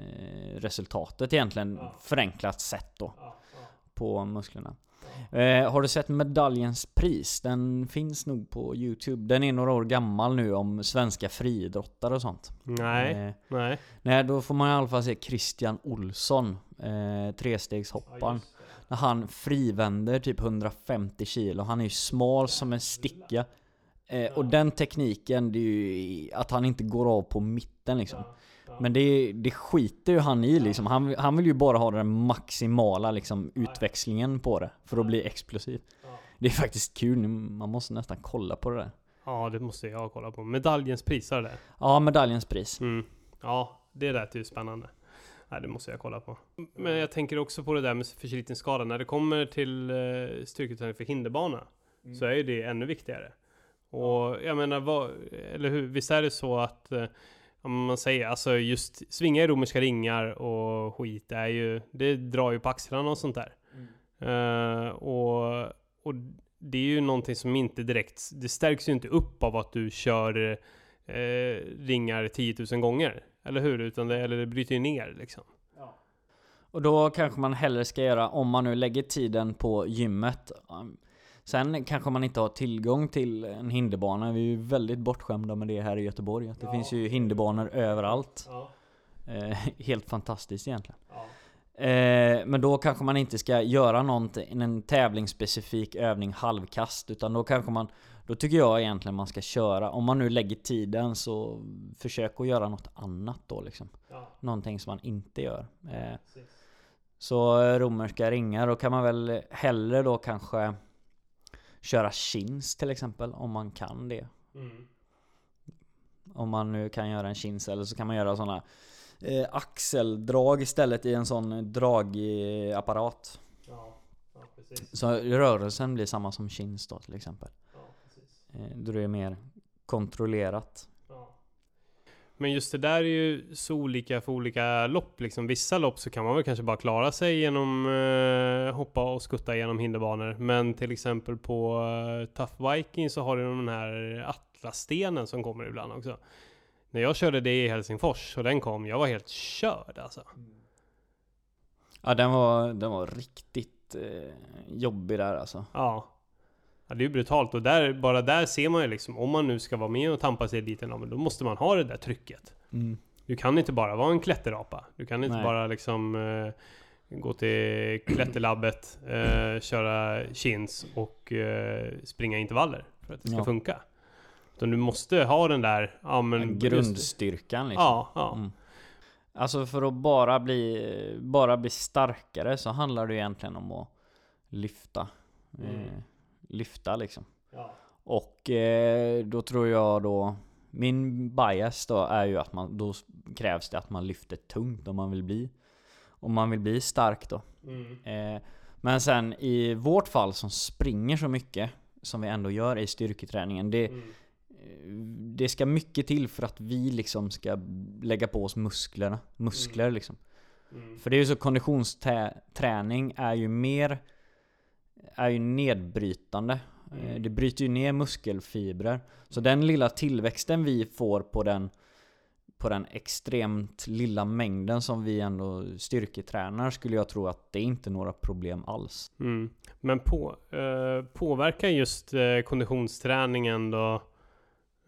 eh, resultatet egentligen Ja. förenklat sett då ja, ja. på musklerna. Eh, har du sett medaljens pris? Den finns nog på Youtube. Den är några år gammal nu om svenska friidrottare och sånt. Nej, Eh, nej. nej, då får man i alla fall se Christian Olsson, eh, trestegshopparen. När han frivänder typ 150 kilo. Han är ju smal som en sticka. Eh, och den tekniken, det är ju att han inte går av på mitten liksom. Men det, det skiter ju han i liksom. Han, han vill ju bara ha den maximala liksom, utväxlingen på det. För att bli explosiv. Det är faktiskt kul, man måste nästan kolla på det där. Ja, det måste jag kolla på. Medaljens pris, är det? Ja, medaljens pris. Mm. Ja, det lät ju spännande. Nej, det måste jag kolla på. Men jag tänker också på det där med förslitningsskada. När det kommer till eh, styrketräning för hinderbana så är ju det ännu viktigare. Och jag menar, vad, eller hur? Visst är det så att eh, om man säger, alltså just svinga i romerska ringar och skit är ju, det drar ju på axlarna och sånt där. Eh, och, och det är ju någonting som inte direkt, det stärks ju inte upp av att du kör eh, ringar 10 000 gånger. Eller hur? Utan det, eller det bryter ju ner liksom. Och då kanske man hellre ska göra, om man nu lägger tiden på gymmet. um, Sen kanske man inte har tillgång till en hinderbana. Vi är ju väldigt bortskämda med det här i Göteborg. Att det Ja. finns ju hinderbanor överallt. Ja, Eh, helt fantastiskt egentligen. ja. Eh, men då kanske man inte ska göra någonting, en tävlingsspecifik övning halvkast. Utan då kanske man, då tycker jag egentligen man ska köra. Om man nu lägger tiden så försök att göra något annat då liksom. ja Någonting som man inte gör. Eh, så romerska ringar, då kan man väl hellre då kanske köra chins till exempel, om man kan det. Mm. Om man nu kan göra en chins, eller så kan man göra sådana eh, axeldrag istället i en sån dragapparat. Ja, ja, precis. Så rörelsen blir samma som chins då till exempel. Ja, precis. Eh, då det är mer kontrollerat. Men just det där är ju så olika för olika lopp liksom. Vissa lopp så kan man väl kanske bara klara sig genom eh, hoppa och skutta genom hinderbanor. Men till exempel på eh, Tough Viking så har du den här Atlasstenen som kommer ibland också. När jag körde det i Helsingfors och den kom, jag var helt körd alltså. Ja den var, den var riktigt eh, jobbig där alltså. Ja. Ja, det är ju brutalt och där, bara där ser man ju liksom, om man nu ska vara med och tampa sig lite, ja, men då måste man ha det där trycket. Du kan inte bara vara en klätterapa. Du kan inte Nej. bara liksom eh, gå till klätterlabbet, eh, köra chins och eh, springa intervaller för att det ska Ja. funka. Utan du måste ha den där, ja men... Grundstyrkan liksom. Ja, ja. Mm. Alltså för att bara bli, bara bli starkare så handlar det egentligen om att lyfta. Mm. Lyfta liksom. ja. Och eh, då tror jag då Min bias då är ju att man, då krävs det att man lyfter tungt om man vill bli Om man vill bli stark då Mm. eh, Men sen i vårt fall som springer så mycket som vi ändå gör i styrketräningen. Det, Mm. det ska mycket till för att vi liksom ska lägga på oss musklerna, muskler Mm. liksom. Mm. För det är ju så konditionsträning är ju mer är ju nedbrytande. Mm. Eh, Det bryter ju ner muskelfibrer. Så den lilla tillväxten vi får på den på den extremt lilla mängden som vi ändå styrketränar skulle jag tro att det är inte är några problem alls. Mm. Men på, eh, påverkar just eh, konditionsträningen då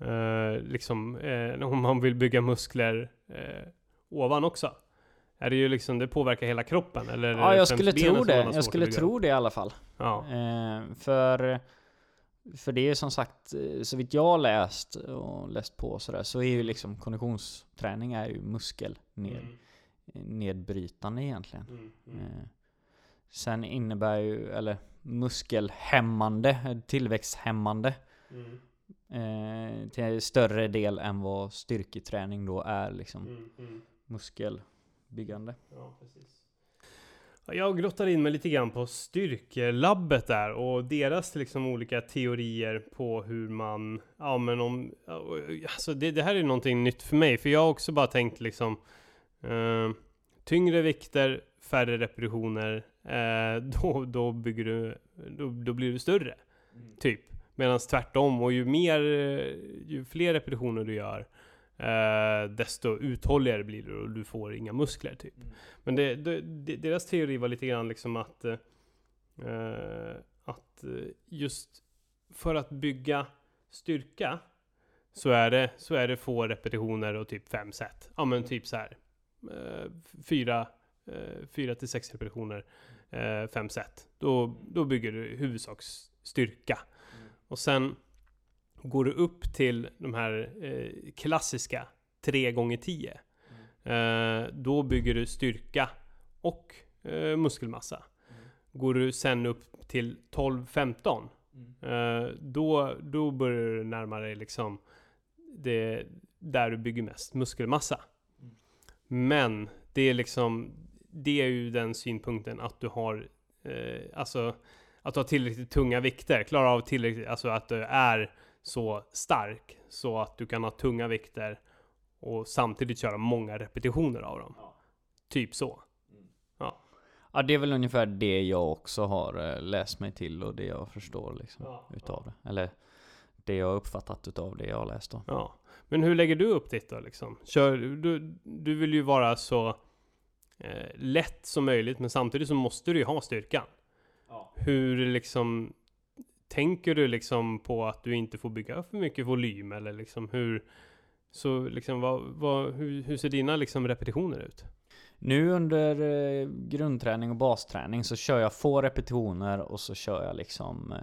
eh, liksom eh, om man vill bygga muskler eh, ovan också? Är det ju liksom, det påverkar hela kroppen? Eller Ja, jag skulle tro det. Jag skulle tro det i alla fall. Ja. Eh, för, för det är som sagt, eh, så vitt jag har läst och läst på och sådär, så är ju liksom konditionsträning är ju muskel ned, Mm. nedbrytande egentligen. Mm. Mm. Eh, sen innebär ju, eller muskelhämmande, eh, tillväxthämmande Mm. eh, till större del än vad styrketräning då är liksom Mm. Mm. muskelbyggande. Ja, precis. Ja, Jag grottar in mig lite grann på styrkelabbet där och deras liksom olika teorier på hur man, ja men om, alltså det, det här är någonting nytt för mig för jag har också bara tänkt liksom eh, tyngre vikter, färre repetitioner, eh, då, då bygger du, då, då blir du större. Typ. Medan tvärtom, och ju mer, ju fler repetitioner du gör, eh, desto uthålligare blir du och du får inga muskler typ. Men det, det, deras teori var lite grann liksom att, eh, att eh, just för att bygga styrka så är det, så är det få repetitioner och typ fem set. Ja men typ så här. Eh, fyra, eh, fyra till sex repetitioner, eh, fem set. Då, då bygger du i huvudsak s- styrka. Och sen går du upp till de här eh, klassiska 3 gånger 10 eh, Då bygger du styrka och eh, muskelmassa. Går du sen upp till 12-15 eh, då, då börjar du närma dig liksom det, där du bygger mest muskelmassa. Men det är liksom det är ju den synpunkten att du har eh, alltså att du har tillräckligt tunga vikter, klarar av tillräckligt, alltså att du är så stark så att du kan ha tunga vikter och samtidigt köra många repetitioner av dem. Typ så. Ja det är väl ungefär det jag också har eh, läst mig till och det jag förstår liksom Ja, utav det. Eller det jag har uppfattat utav det jag har läst då. Ja. Men hur lägger du upp ditt då liksom? Kör, du, du vill ju vara så eh, lätt som möjligt men samtidigt så måste du ju ha styrkan. Hur liksom Tänker du liksom på att du inte får bygga för mycket volym eller liksom hur Så liksom vad, vad, hur, hur ser dina liksom repetitioner ut? Nu under eh, grundträning och basträning så kör jag få repetitioner och så kör jag liksom eh,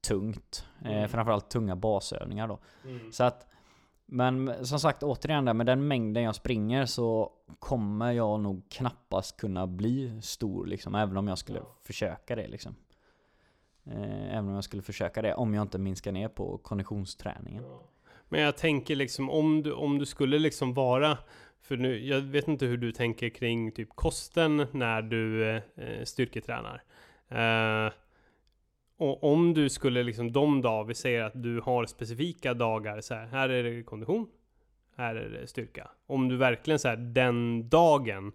tungt. Eh, Mm. framförallt tunga basövningar då. Så att, men som sagt återigen där med den mängden jag springer så kommer jag nog knappast kunna bli stor liksom. Även om jag skulle Ja. försöka det liksom. Eh, även om jag skulle försöka det. Om jag inte minskar ner på konditionsträningen. Men jag tänker liksom om du, om du skulle liksom vara För nu, jag vet inte hur du tänker kring typ kosten när du eh, eh, styrketränar eh, Och om du skulle liksom de dagar, vi säger att du har specifika dagar så här, här är det kondition Här är det styrka Om du verkligen så här, den dagen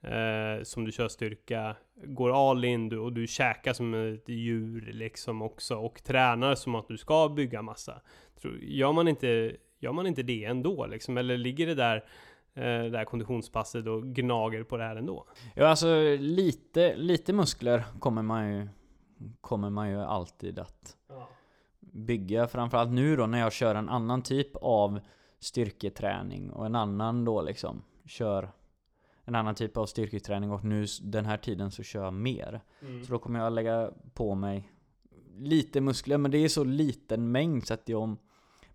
eh, som du kör styrka Går all in du, och du käkar som ett djur liksom också och tränar som att du ska bygga massa Tror, gör, man inte, gör man inte det ändå liksom? Eller ligger det där, eh, det där konditionspasset och gnager på det här ändå? Ja alltså lite, lite muskler kommer man ju Kommer man ju alltid att bygga Framförallt nu då när jag kör en annan typ av styrketräning och en annan då liksom kör en annan typ av styrketräning och nu den här tiden så kör jag mer. Mm. Så då kommer jag lägga på mig lite muskler men det är så liten mängd så att jag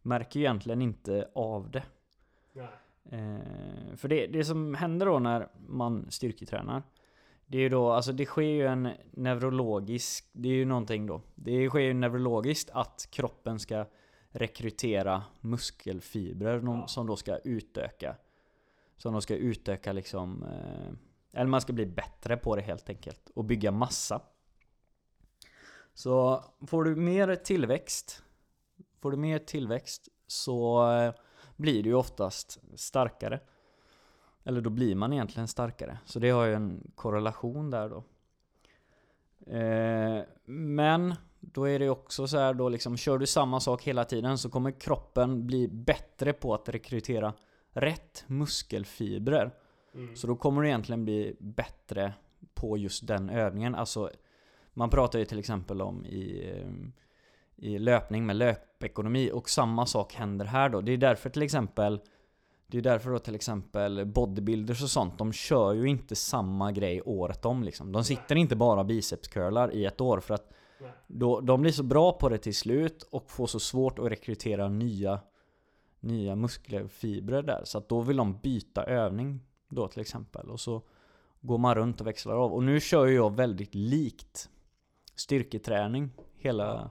märker egentligen inte av det. Eh, för det, det som händer då när man styrketränar Det är ju då, alltså det sker ju en neurologisk Det är ju någonting då Det sker ju neurologiskt att kroppen ska rekrytera muskelfibrer Ja. som då ska utöka som de ska utöka liksom eh, Eller man ska bli bättre på det helt enkelt och bygga massa Så får du mer tillväxt, får du mer tillväxt så eh, blir du ju oftast starkare. Eller då blir man egentligen starkare. Så det har ju en korrelation där då. Eh, men då är det också så här då liksom, kör du samma sak hela tiden så kommer kroppen bli bättre på att rekrytera rätt muskelfibrer. Mm. Så då kommer du egentligen bli bättre på just den övningen. Alltså, man pratar ju till exempel om i, eh, i löpning med löpekonomi och samma sak händer här då. Det är därför till exempel det är därför då till exempel bodybuilders och sånt, de kör ju inte samma grej året om liksom. De sitter inte bara bicepscurlar i ett år för att då, de blir så bra på det till slut och får så svårt att rekrytera nya nya muskelfibrer där. Så att då vill de byta övning då till exempel. Och så går man runt och växlar av. Och nu kör ju jag väldigt likt styrketräning hela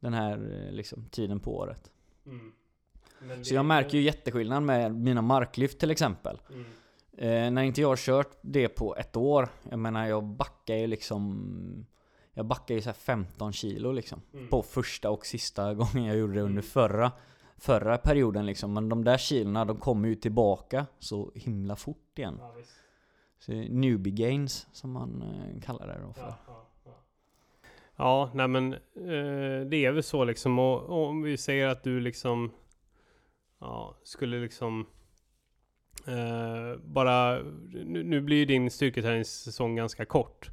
den här eh, liksom, tiden på året. Mm. Så jag märker ju jätteskillnad med mina marklyft till exempel. Mm. Eh, när inte jag har kört det på ett år, jag menar jag backar ju liksom Jag backar ju så här 15 kilo liksom Mm. På första och sista gången jag gjorde det under förra Förra perioden liksom, men de där kilorna de kommer ju tillbaka så himla fort igen Ja, visst. så Newbie gains som man eh, kallar det då för Ja, ja, ja. ja nej men eh, det är väl så liksom. Och, och om vi säger att du liksom ja, skulle liksom eh, bara, nu, nu blir ju din styrketräningssäsong ganska kort.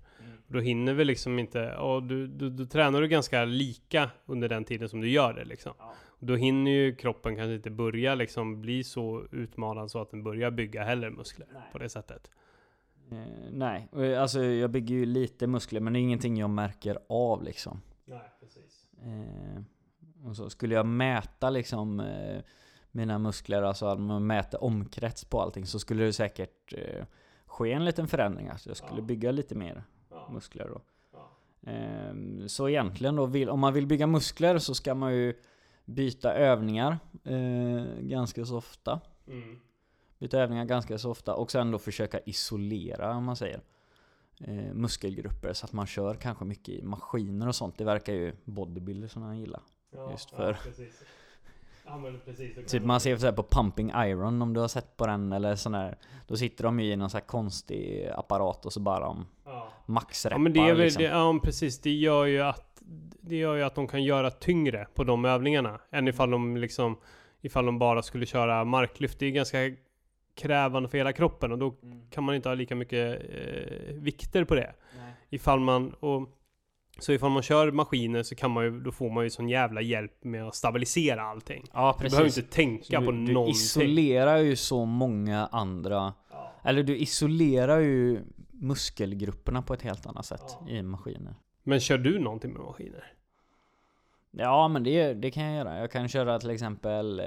Då hinner vi liksom inte, och du, du, du tränar du ganska lika under den tiden som du gör det liksom. Ja. Då hinner ju kroppen kanske inte börja liksom bli så utmanad så att den börjar bygga heller muskler Nej. på det sättet. eh, Nej, eh, alltså jag bygger ju lite muskler men det är ingenting jag märker av liksom Nej, precis. Eh, och så skulle jag mäta liksom eh, mina muskler, alltså om man mäter omkrets på allting så skulle det säkert eh, ske en liten förändring. Alltså jag skulle Ja. bygga lite mer Ja, muskler då. ja. Eh, så egentligen då, vill, om man vill bygga muskler så ska man ju byta övningar eh, ganska så ofta. Mm. Byta övningar ganska så ofta och sen då försöka isolera om man säger eh, muskelgrupper så att man kör kanske mycket i maskiner och sånt. Det verkar ju bodybuildersarna gilla. Ja, Just ja, för- precis. Ja, men precis. Då kan Typ man- man ser så här på Pumping Iron om du har sett på den eller sån där Då sitter de ju i någon sån här konstig apparat och så bara de Ja. maxreppar ja, men det är väl liksom. det, ja, precis. Det gör ju att det gör ju att de kan göra tyngre på de övningarna än ifall de liksom ifall de bara skulle köra marklyft. Det är ganska krävande för hela kroppen och då Mm. kan man inte ha lika mycket eh, vikter på det. Nej. Ifall man och så ifall man kör maskiner så kan man ju, då får man ju sån jävla hjälp med att stabilisera allting. Ja Du behöver precis. inte tänka Så på du, du någonting. isolerar ju så många andra Ja. Eller du isolerar ju muskelgrupperna på ett helt annat sätt Ja. i maskiner. Men kör du någonting med maskiner? Ja men det, det kan jag göra. Jag kan köra till exempel eh,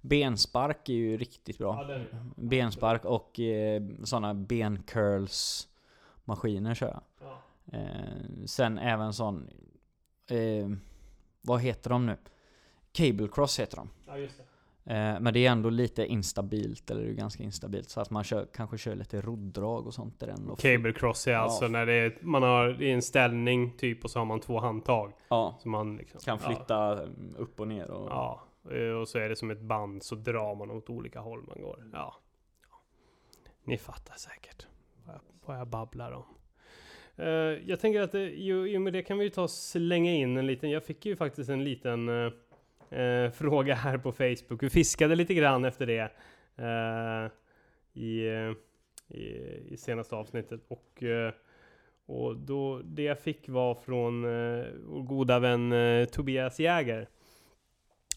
benspark är ju riktigt bra. är Benspark och eh, sådana bencurls maskiner kör jag. Ja. Eh, sen även sån... Eh, vad heter de nu? Cable cross heter de. ja, just det. Eh, men det är ändå lite instabilt, eller det är ganska instabilt. Så att man kör, kanske kör lite roddrag och sånt i den. då. Cable cross är Ja. alltså när det är, man har en ställning typ och så har man två handtag. Ja, Så man liksom, kan flytta mm, upp och ner och... Ja, ja. Eh, och så är det som ett band så drar man åt olika håll man går. Ja. ja. Ni fattar säkert vad jag, vad jag babblar om. Eh, jag tänker att i och med det kan vi ju ta och slänga in en liten, jag fick ju faktiskt en liten eh, eh fråga här på Facebook. Vi fiskade lite grann efter det eh, i, eh, i, i senaste avsnittet och och då, det jag fick var från eh, vår goda vän Tobias Jäger.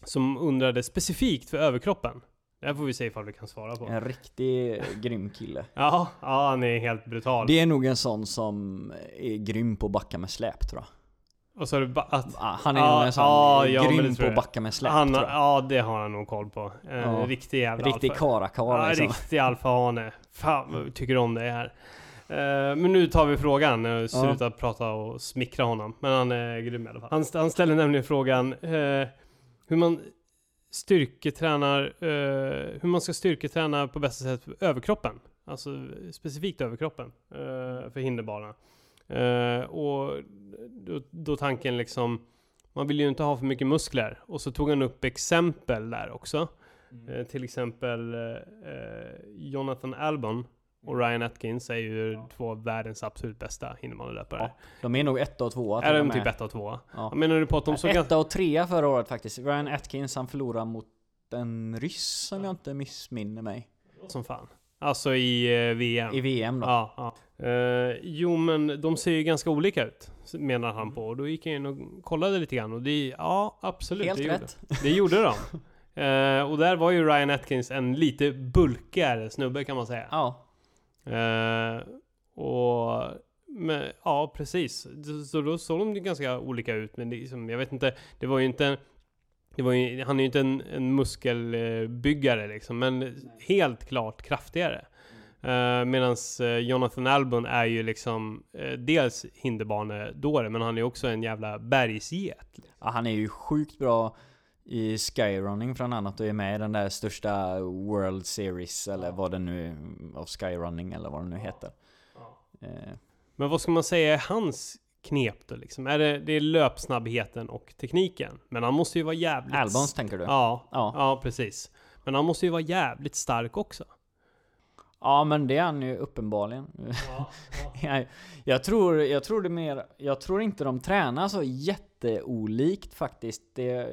Som undrade specifikt för överkroppen. Det här får vi se ifall vi kan svara på. En riktig grym kille. Ja, ja han är helt brutal. Det är nog en sån som är grym på att backa med släp tror jag. Och så är det att Ah, Han är Ja, nog en sån ja, ja, grym på att backa med släp han, tror jag. ja, det har han nog koll på. En Ja. riktig jävla Riktig alfa. karakar Ja, liksom. riktig alfahane. Fan vad tycker om det här. Eh, men nu tar vi frågan. Uh, sluta prata och smickra honom. Men han är grym i alla fall. Han, han ställer nämligen frågan eh, hur man styrketränar, eh, hur man ska styrketräna på bästa sätt överkroppen. Alltså specifikt överkroppen eh, för hinderbana. Eh, och då, då tanken liksom, man vill ju inte ha för mycket muskler. Och så tog han upp exempel där också. Eh, till exempel Jonathan Albon och Ryan Atkins är ju två av världens absolut bästa hinderbanelöpare. Ja, De är nog etta och tvåa är de typ etta och tvåa? Ja. Menar du på att de såg. Etta och trea förra året faktiskt. Ryan Atkins han förlorade mot en ryss som jag inte missminner mig. som fan. Alltså i eh, VM. I VM då. Ja, ja. Eh, jo men de ser ju ganska olika ut, menar han på. Och då gick jag in och kollade lite grann och det, ja absolut. Helt det rätt. Gjorde, det gjorde de. Eh, och där var ju Ryan Atkins en lite bulkigare snubbe kan man säga. Ja. Eh, och men, ja, precis. Så- då såg de ju ganska olika ut. Men liksom, jag vet inte, det var ju inte det var ju, han är ju inte en, en muskelbyggare liksom, men helt klart kraftigare. Eh, uh, Medan eh, Jonathan Albon är ju liksom uh, dels hinderbanedåre, men han är också en jävla bergsget. ja. Han är ju sjukt bra i skyrunning bland annat och är med i den där största World Series eller vad det nu av skyrunning eller vad det nu heter. Eh, Men vad ska man säga är hans knep då liksom? Är det, det är löpsnabbheten och tekniken? Men han måste ju vara jävligt... Albons tänker du? Ja, Ja. ja, precis. Men han måste ju vara jävligt stark också. Ja men det är han ju uppenbarligen. jag, jag, tror, jag tror det mer, jag tror inte de tränar så jätteolikt faktiskt. Det,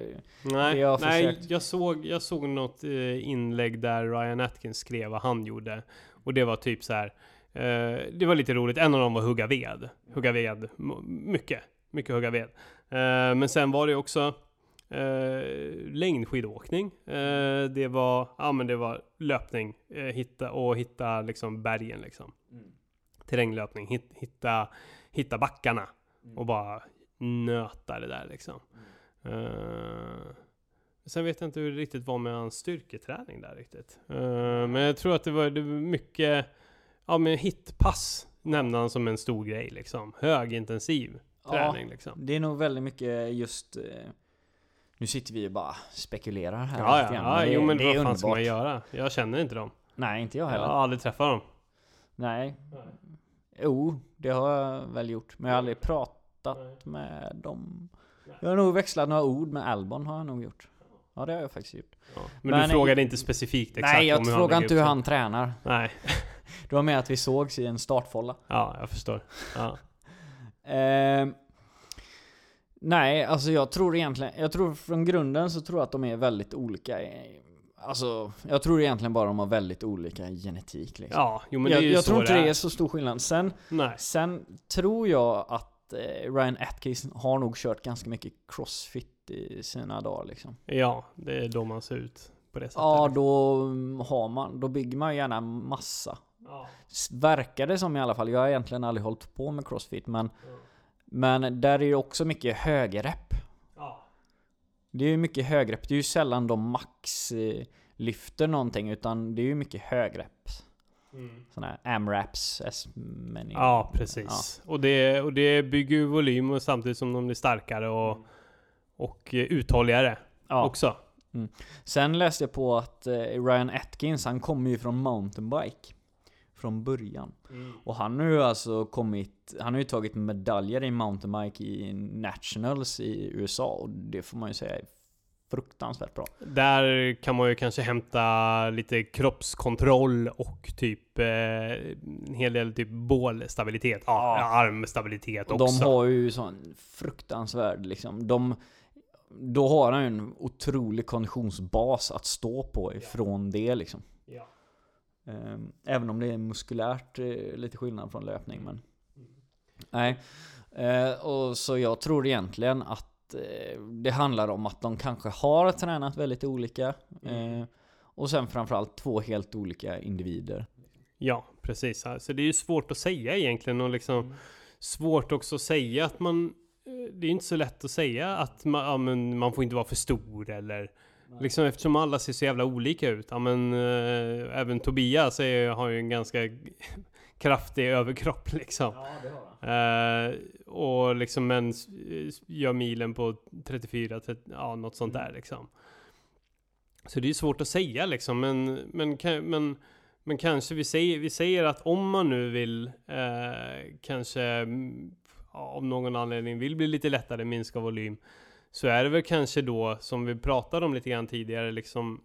Nej, Det jag nej försökt. jag, såg, jag såg något eh, inlägg där Ryan Atkins skrev vad han gjorde. Och det var typ så här. Eh, det var lite roligt. En av dem var hugga ved. Hugga ved. Mycket. Mycket hugga ved. Eh, men sen var det också eh, längdskidåkning. Det var, ja men det var löpning. Hitta, och hitta liksom bergen liksom. Terränglöpning. Hit, hitta, hitta backarna. Och bara nöta det där liksom. Eh, sen vet jag inte hur det riktigt var med hans styrketräning där riktigt. Eh, men jag tror att det var, det var mycket, ja men hitpass nämnde han som en stor grej liksom. Högintensiv Ja. träning liksom. det är nog väldigt mycket just... Eh, nu sitter vi och bara spekulerar här Ja, ja, grann, ja det, jo men det vad fan ska man göra? Jag känner inte dem. Nej, inte jag Jag heller. har aldrig träffat dem. Nej. Jo, det har jag väl gjort. Men jag har aldrig pratat med dem. Jag har nog växlat några ord med Albon har jag nog gjort. Ja, det har jag faktiskt gjort. Ja. Men, Men- du frågade inte specifikt exakt Nej, jag om hur frågar han inte hur han tränar. Nej, Det var med att vi sågs i en startfolla. ja jag förstår. Ja. Eh, nej, alltså jag tror egentligen, jag tror från grunden så tror jag att de är väldigt olika. Alltså, jag tror egentligen bara de har väldigt olika genetik liksom. ja, jo men jag det är ju jag så tror inte det det är är. så stor skillnad. Sen, Nej. sen tror jag att eh, Ryan Atkins har nog kört ganska mycket crossfit i sina dagar liksom. Ja, det är då man ser ut på det sättet. Ja, då mm, har man, då bygger man ju gärna massa. Ja. Verkar det som i alla fall. Jag har egentligen aldrig hållit på med crossfit men Men där är ju också mycket högerrep. Ja. Det är ju mycket högrep. Det är ju sällan de max lyfter någonting utan det är ju mycket högrep. Mm. Sådana här AMRAPs, S-many. Ja, precis. Och, det, och det bygger ju volym och samtidigt som de blir starkare och, och eh, uthålligare Ja. också. Sen läste jag på att eh, Ryan Atkins, han kommer ju från mountainbike. Från början. Och han har ju alltså kommit, han har ju tagit medaljer i mountainbike i Nationals i USA och det får man ju säga är fruktansvärt bra. Där kan man ju kanske hämta lite kroppskontroll och typ eh, en hel del typ bålstabilitet. Ja, Ja. armstabilitet också. de har ju sån fruktansvärd liksom, de då har han ju en otrolig konditionsbas att stå på ifrån det liksom. Ja. Ehm, Även om det är muskulärt eh, lite skillnad från löpning men Mm. Nej Eh, Och så jag tror egentligen att eh, Det handlar om att de kanske har tränat väldigt olika Mm. eh, Och sen framförallt två helt olika individer Ja, precis. Så det är ju svårt att säga egentligen och liksom Mm. svårt också att säga att man eh, det är inte så lätt att säga att man, ja, men man får inte vara för stor eller liksom eftersom alla ser så jävla olika ut. Ja, men eh, även Tobias är, har ju en ganska kraftig överkropp liksom. Eh, och liksom men gör milen på 34, 30, ja något sånt Mm. där liksom. Så det är svårt att säga liksom, men, men, men, Men kanske vi säger, vi säger att om man nu vill eh, kanske mm, ja, av någon anledning vill bli lite lättare, minska volym. Så är det väl kanske då, som vi pratade om lite grann tidigare, liksom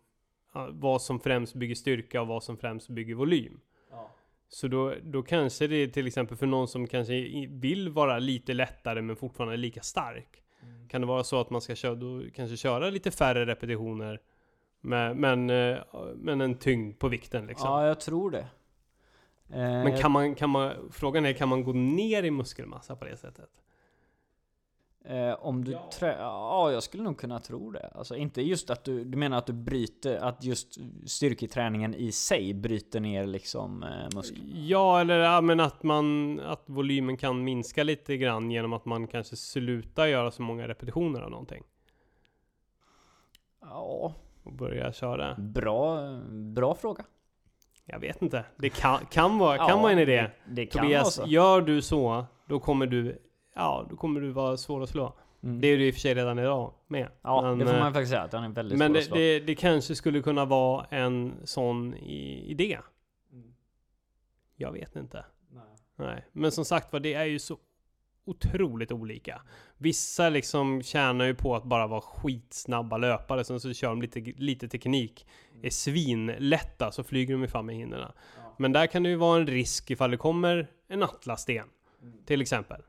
ja, vad som främst bygger styrka och vad som främst bygger volym. Så då, då kanske det är till exempel för någon som kanske vill vara lite lättare men fortfarande lika stark. Kan det vara så att man ska köra, då kanske köra lite färre repetitioner med, men, eh, men en tyngd på vikten liksom. Ja, jag tror det. Eh, Men kan man, kan man, frågan är, kan man gå ner i muskelmassa på det sättet? Eh, om du trä... Ja, jag skulle nog kunna tro det. Alltså inte just att du... Du menar att du bryter... Att just styrketräningen i sig bryter ner liksom eh, muskler? Ja, eller ja, men att man, att volymen kan minska lite grann genom att man kanske slutar göra så många repetitioner av någonting. Ja, Och börja köra. bra, bra fråga. Jag vet inte. Det kan, kan, vara, kan Ja, vara en idé. Det, det Tobias, gör du så, då kommer du, ja, då kommer du vara svår att slå. Mm. Det är du i och för sig redan idag med. ja, men, det får eh, man faktiskt säga att han är väldigt Men svår att det, slå. det, det kanske skulle kunna vara en sån i, idé. Jag vet inte. Nej. Men som sagt var, det är ju så otroligt olika. Vissa liksom tjänar ju på att bara vara skitsnabba löpare, sen så kör de lite, lite teknik. Är svinlätta, så flyger de ju fram med hindren. Men där kan det ju vara en risk ifall det kommer en atlassten. Till exempel.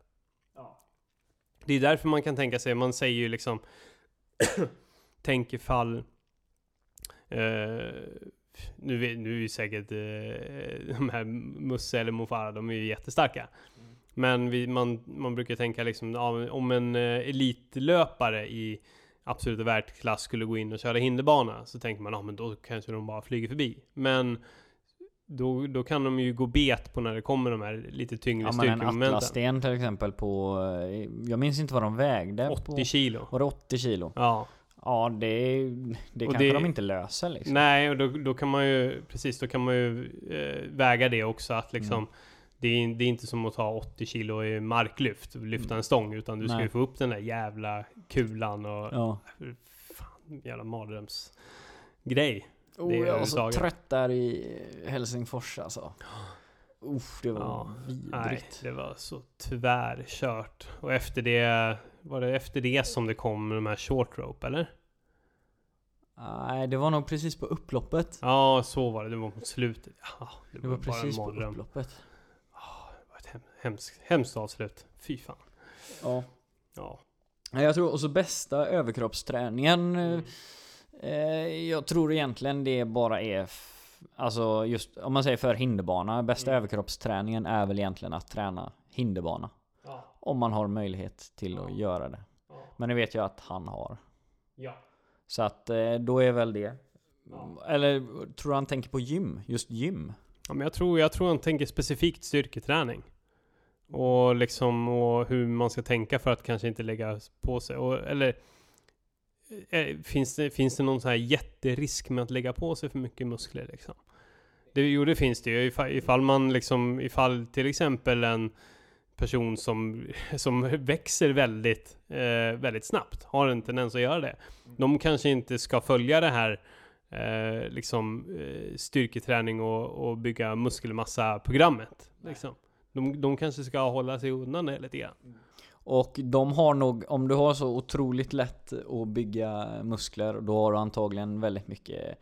Det är därför man kan tänka sig, man säger ju liksom Tänk ifall eh, nu, nu är ju säkert eh, de här Musse eller Mofara, de är ju jättestarka. Men vi, man, man brukar tänka liksom, ja, om en eh, elitlöpare i absoluta världsklass skulle gå in och köra hinderbana så tänker man, ja men då kanske de bara flyger förbi. Men då, då kan de ju gå bet på när det kommer de här lite tyngre Ja men en styrkemomenten. atlassten till exempel på... eh, Jag minns inte vad de vägde 80 på... kilo. Var det 80 kilo? Ja. Ja det, det Och kanske det- de inte löser liksom. Nej, och då, då kan man ju, precis, då kan man ju eh, väga det också att liksom Mm. det, är, det är inte som att ta 80 kilo i marklyft, lyfta en stång, utan du ska Nej. ju få upp den där jävla kulan och Ja. fan, jävla mardrömsgrej. Oh, jag var så överhuvudtaget. trött där i Helsingfors alltså. Uff, det var Ja, Nej, vidrigt. det var så tvärkört. Och efter det, var det efter det som det kom de här short rope, eller? Nej, det var nog precis på upploppet. Ja, så var det. Det var mot slutet. Ja, det, Det var en precis på upploppet. Det var ett hem, hemskt, hemskt avslut. Fy fan. Ja. Ja. Nej, Jag tror också bästa överkroppsträningen eh, eh, Jag tror egentligen det bara är Alltså just om man säger för hinderbana Bästa Mm. överkroppsträningen är väl egentligen att träna hinderbana Ja. Om man har möjlighet till att Ja. göra det Ja. Men det vet jag att han har Ja. Så att eh, då är väl det. Eller tror du han tänker på gym? Just gym? Ja, men jag tror, jag tror han tänker specifikt styrketräning. Och liksom, och hur man ska tänka för att kanske inte lägga på sig. Och, eller, eh, finns det, finns det någon sån här jätterisk med att lägga på sig för mycket muskler liksom? Det, jo, det finns det ju. Ifall, ifall man liksom, ifall till exempel en person som, som växer väldigt, eh, väldigt snabbt, har en tendens att göra det. De kanske inte ska följa det här eh, liksom, eh, styrketräning och, och bygga muskelmassa-programmet. Liksom. De, de kanske ska hålla sig undan det lite grann. Och de har nog, om du har så otroligt lätt att bygga muskler, då har du antagligen väldigt mycket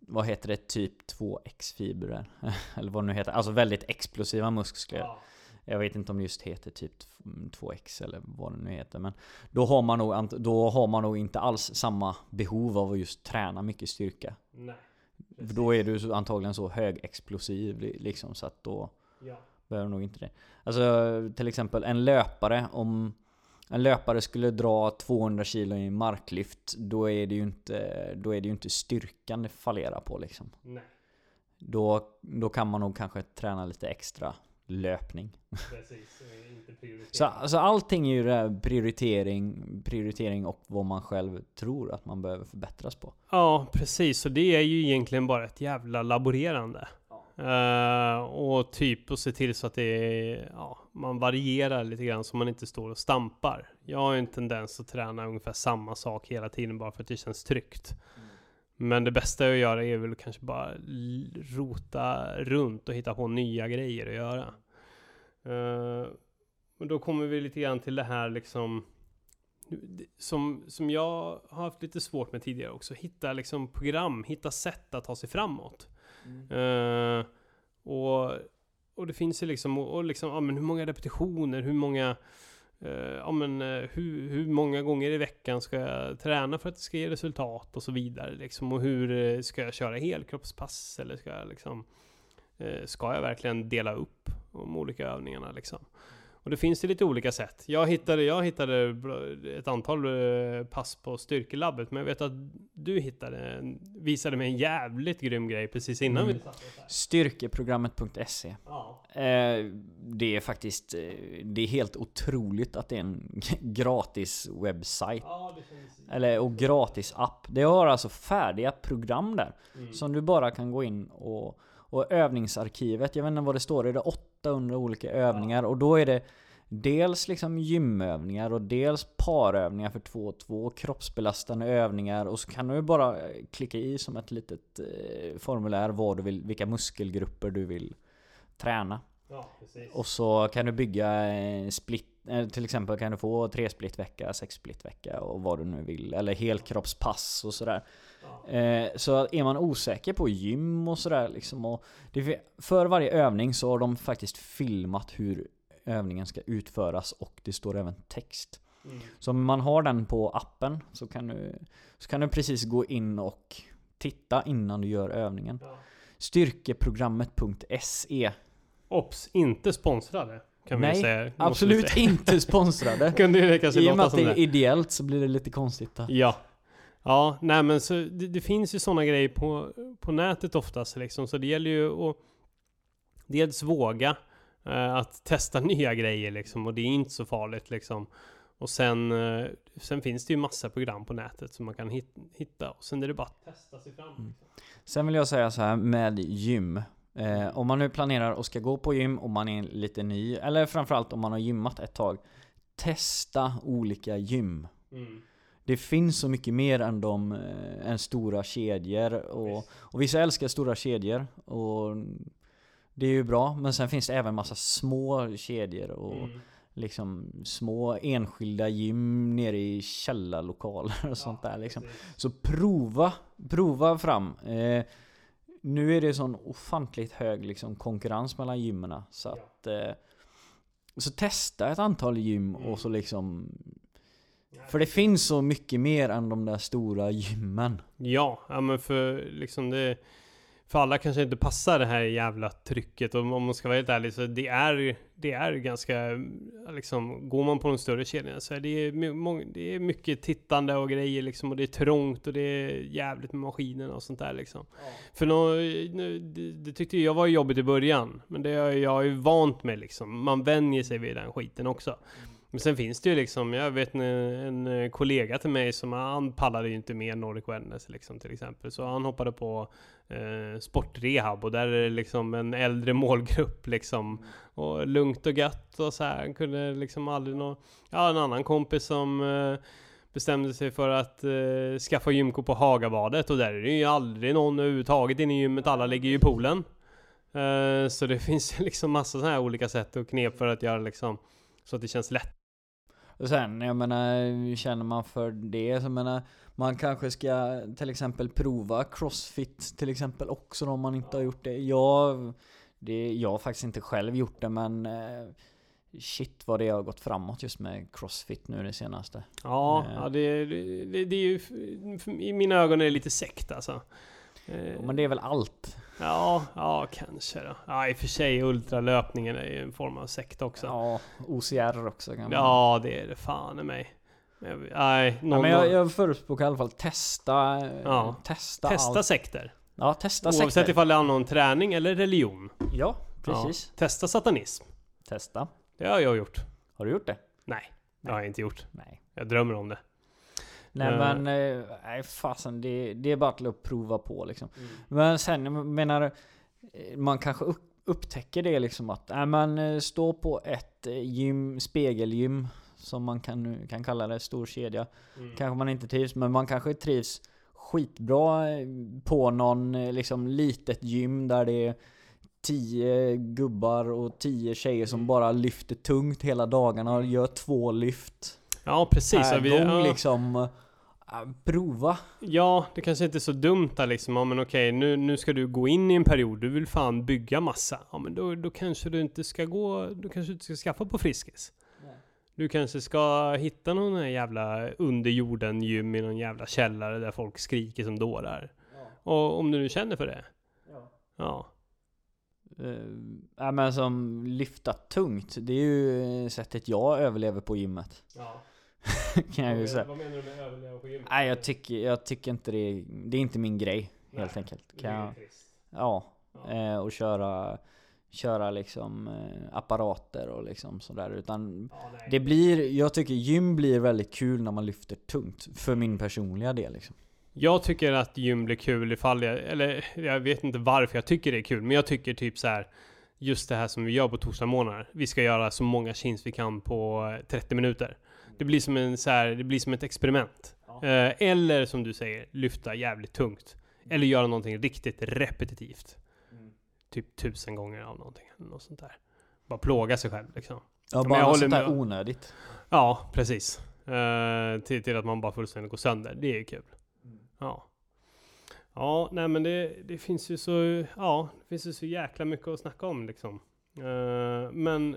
vad heter det? Typ 2X-fibrer? Eller vad det nu heter. Alltså väldigt explosiva muskler. Jag vet inte om det just heter typ 2X eller vad det nu heter. Men då har man nog, då har man nog inte alls samma behov av att just träna mycket styrka. Nej. Då är du antagligen så högexplosiv li- liksom så att då Ja. Behöver nog inte det. Alltså till exempel en löpare, om en löpare skulle dra 200 kilo i marklyft, då är det ju inte, då är det ju inte styrkan det fallerar på liksom. Nej, Då, då kan man nog kanske träna lite extra löpning. precis. Inte prioritera. Så alltså allting är ju det här prioritering, prioritering och vad man själv tror att man behöver förbättras på. Ja, precis. Så det är ju egentligen bara ett jävla laborerande. Eh, och typ att se till så att det är, ja, man varierar lite grann så man inte står och stampar. Jag har ju en tendens att träna ungefär samma sak hela tiden bara för att det känns tryggt. Men det bästa att göra är väl kanske bara rota runt och hitta på nya grejer att göra. Och då kommer vi lite grann till det här liksom som, som jag har haft lite svårt med tidigare också. Hitta liksom program, hitta sätt att ta sig framåt. Uh, och, och det finns ju liksom, och, och liksom, ja men hur många repetitioner, hur många Uh, ja men uh, hur, hur många gånger i veckan ska jag träna för att det ska ge resultat och så vidare liksom. Och hur uh, ska jag köra helkroppspass eller ska jag liksom Ska jag verkligen dela upp de olika övningarna liksom? Och det finns ju lite olika sätt. Jag hittade, jag hittade ett antal eh, pass på styrkelabbet, men jag vet att du hittade, visade mig en jävligt grym grej precis innan Mm. vi satte oss här. Styrkeprogrammet.se Ja. eh, Det är faktiskt, eh, det är helt otroligt att det är en gratis webbsajt. Ja. Eller och gratis app. Det har alltså färdiga program där. Mm. Som du bara kan gå in och, och övningsarkivet, jag vet inte vad det står, är det 800 olika övningar? Och då är det dels liksom gymövningar och dels parövningar för 2 och 2, kroppsbelastande övningar och så kan du bara eh, klicka i som ett litet eh, formulär vad du vill, vilka muskelgrupper du vill träna. Ja. Och så kan du bygga eh, split, till exempel kan du få 3 split vecka, 6 split vecka och vad du nu vill. Eller helkroppspass och sådär. Eh, så är man osäker på gym och sådär liksom och det, För varje övning så har de faktiskt filmat hur övningen ska utföras och det står även text. Mm. Så om man har den på appen så kan du, så kan du precis gå in och titta innan du gör övningen. Ja. Styrkeprogrammet.se Ops, inte sponsrade. Kan vi Nej, säga. vi Absolut säga. inte sponsrade. Kunde ju I och med att det. är ideellt så blir det lite konstigt då. Ja. Ja, nej men så det, det finns ju sådana grejer på, på nätet oftast liksom. Så det gäller ju att dels våga eh, att testa nya grejer liksom. Och det är inte så farligt liksom. Och sen, eh, sen finns det ju massa program på nätet som man kan hit, hitta. Och sen är det bara att testa sig fram. Mm. Liksom. Sen vill jag säga så här med gym. Eh, om man nu planerar och ska gå på gym och man är lite ny, eller framförallt om man har gymmat ett tag. Testa olika gym. Mm. Det finns så mycket mer än de eh, än stora kedjor och, och vissa älskar stora kedjor och det är ju bra men sen finns det även massa små kedjor och Mm. liksom små enskilda gym nere i källarlokaler och sånt där liksom. Så prova, prova fram. Eh, nu är det sån ofantligt hög liksom, konkurrens mellan gymmen så Ja. att eh, Så testa ett antal gym Mm. och så liksom För det finns så mycket mer än de där stora gymmen. Ja, ja men för liksom det För alla kanske inte passar det här jävla trycket. Och om man ska vara helt ärlig så det är Det är ganska liksom Går man på de större kedjorna så är det, det är mycket tittande och grejer liksom och det är trångt och det är jävligt med maskinerna och sånt där liksom. För nå, det, det tyckte jag var jobbigt i början Men det är jag ju vant med liksom. Man vänjer sig vid den skiten också men sen finns det ju liksom, jag vet en, en eh, kollega till mig som han pallade ju inte med Nordic Wellness liksom till exempel. Så han hoppade på eh, sportrehab och där är det liksom en äldre målgrupp liksom. Och lugnt och gött och så här. Han kunde liksom aldrig nå... Ja, en annan kompis som eh, bestämde sig för att eh, skaffa gymkort på Hagabadet och där är det ju aldrig någon överhuvudtaget inne i gymmet. Alla ligger ju i poolen. Eh, så det finns ju liksom massa sådana här olika sätt och knep för att göra liksom så att det känns lätt. Och sen, jag menar, känner man för det så jag menar Man kanske ska till exempel prova Crossfit till exempel också om man inte har gjort det. Jag, det, jag har faktiskt inte själv gjort det men eh, Shit vad det har gått framåt just med Crossfit nu det senaste. Ja, Eh. ja det, det, det är ju... I mina ögon är det lite sekt alltså. Men det är väl allt? Ja, ja kanske då. Ja, i och för sig ultralöpningen är ju en form av sekt också. Ja, Ja, OCR också kan man det är det fan i mig. Nej, någon, Ja, men jag, jag förespråkar i alla fall testa, Ja. testa, testa allt. sekter. Ja, testa Oavsett sekter. ifall det handlar om träning eller religion. Ja, precis. Ja. Testa satanism. Testa. Det har jag gjort. Har du gjort det? Nej, det har jag inte gjort. Nej. Jag drömmer om det. Nej Eh. men, eh, nej fasen det, det är bara till att prova på liksom. Mm. Men sen, menar, eh, man kanske upp, upptäcker det liksom att, nej men stå på ett gym, spegelgym, som man kan, kan kalla det, stor kedja. Mm. Kanske man inte trivs, men man kanske trivs skitbra på någon liksom litet gym där det är tio gubbar och tio tjejer som bara lyfter tungt hela dagarna och gör två lyft Ja, precis. per Ja, vi, gång ja, liksom. Äh, Prova. ja, det kanske inte är så dumt där liksom. Ja, men okej, nu, nu ska du gå in i en period. Du vill fan bygga massa. Ja, men då, då kanske du inte ska gå... Du kanske inte ska skaffa på Friskis. Du kanske ska hitta någon jävla underjorden gym i någon jävla källare där folk skriker som dårar. Och om du nu känner för det. Ja. Uh, ja, men som lyfta tungt, det är ju sättet jag överlever på gymmet. ja. Kan jag ju säga. Vad menar du med överleva på gymmet? Nej jag tycker, jag tycker inte det är, det är inte min grej helt enkelt. Kan jag, ja, eh, och köra, köra liksom eh, apparater och liksom sådär. Utan det blir, jag tycker gym blir väldigt kul när man lyfter tungt. För min personliga del liksom. Jag tycker att gym blir kul ifall jag, eller jag vet inte varför jag tycker det är kul, men jag tycker typ så här. Just det här som vi gör på torsdagsmorgnar. Vi ska göra så många chins vi kan på eh, 30 minuter. Det blir som en så här, det blir som ett experiment. Eh, eller som du säger, lyfta jävligt tungt. Eller göra någonting riktigt repetitivt. Typ tusen gånger av någonting. Något sånt där. Bara plåga sig själv liksom. Ja, men bara jag något håller sånt där med. onödigt. Ja, precis. Eh, till, till att man bara fullständigt går sönder. Det är kul. Ja. Ja, nej men det, det finns ju så, ja, det finns ju så jäkla mycket att snacka om liksom. Eh, men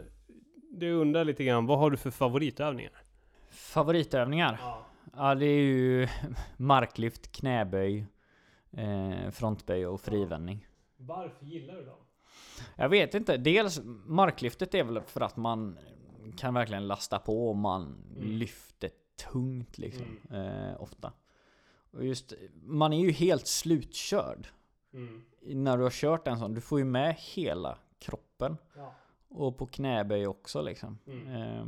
det undrar lite grann, vad har du för favoritövningar? Favoritövningar? Ja. Ja det är ju marklyft, knäböj, eh, frontböj och frivändning. Varför gillar du dem? Jag vet inte. Dels marklyftet är väl för att man kan verkligen lasta på och man Mm. lyfter tungt liksom. Eh, ofta. Och just, man är ju helt slutkörd. Mm. När du har kört en sån, du får ju med hela kroppen. Ja. Och på knäböj också liksom. Mm. Eh,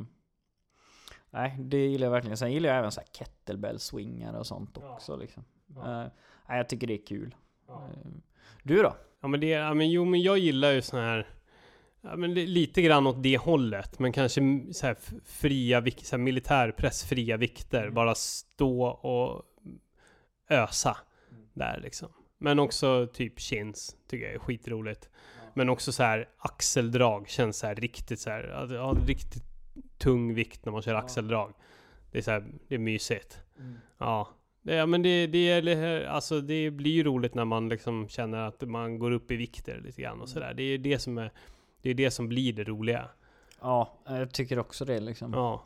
nej, det gillar jag verkligen. Sen gillar jag även så här kettlebell-swingar och sånt Ja. också liksom. Ja. Nej, jag tycker det är kul. Ja. Eh, du då? Ja men det, ja, men jo men jag gillar ju sån här Ja men li- lite grann åt det hållet, men kanske så här fria så här militärpressfria vikter, bara stå och ösa där liksom. Men också typ chins, tycker jag är skitroligt. Men också så här axeldrag känns så här riktigt så här, ja, riktigt tung vikt när man kör axeldrag. Det är så här, det är mysigt. Ja. Det, ja men det, det, alltså det blir ju roligt när man liksom känner att man går upp i vikter lite grann och sådär. Det är det som är, det är det som blir det roliga. Ja, jag tycker också det liksom. Ja.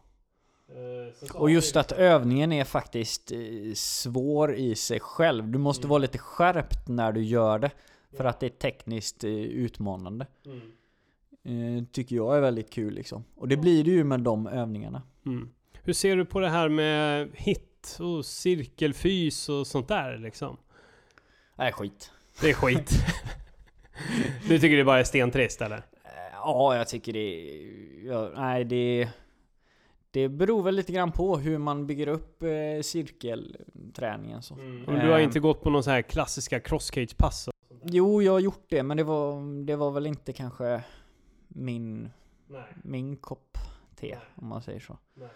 Och just att övningen är faktiskt eh, svår i sig själv. Du måste Mm. vara lite skärpt när du gör det. För att det är tekniskt eh, utmanande. Eh, Tycker jag är väldigt kul liksom. Och det blir det ju med de övningarna. Mm. Hur ser du på det här med hit och cirkelfys och sånt där liksom? Nej, skit. Det är skit. du tycker det bara är stentrist eller? Eh, Ja, jag tycker det... Ja, nej, det... Det beror väl lite grann på hur man bygger upp eh, cirkelträningen så. Och du har inte gått på någon så här klassiska crosscage-pass? Jo, jag har gjort det, men det var, det var väl inte kanske min, Nej. min kopp te, Nej. om man säger så. Nej.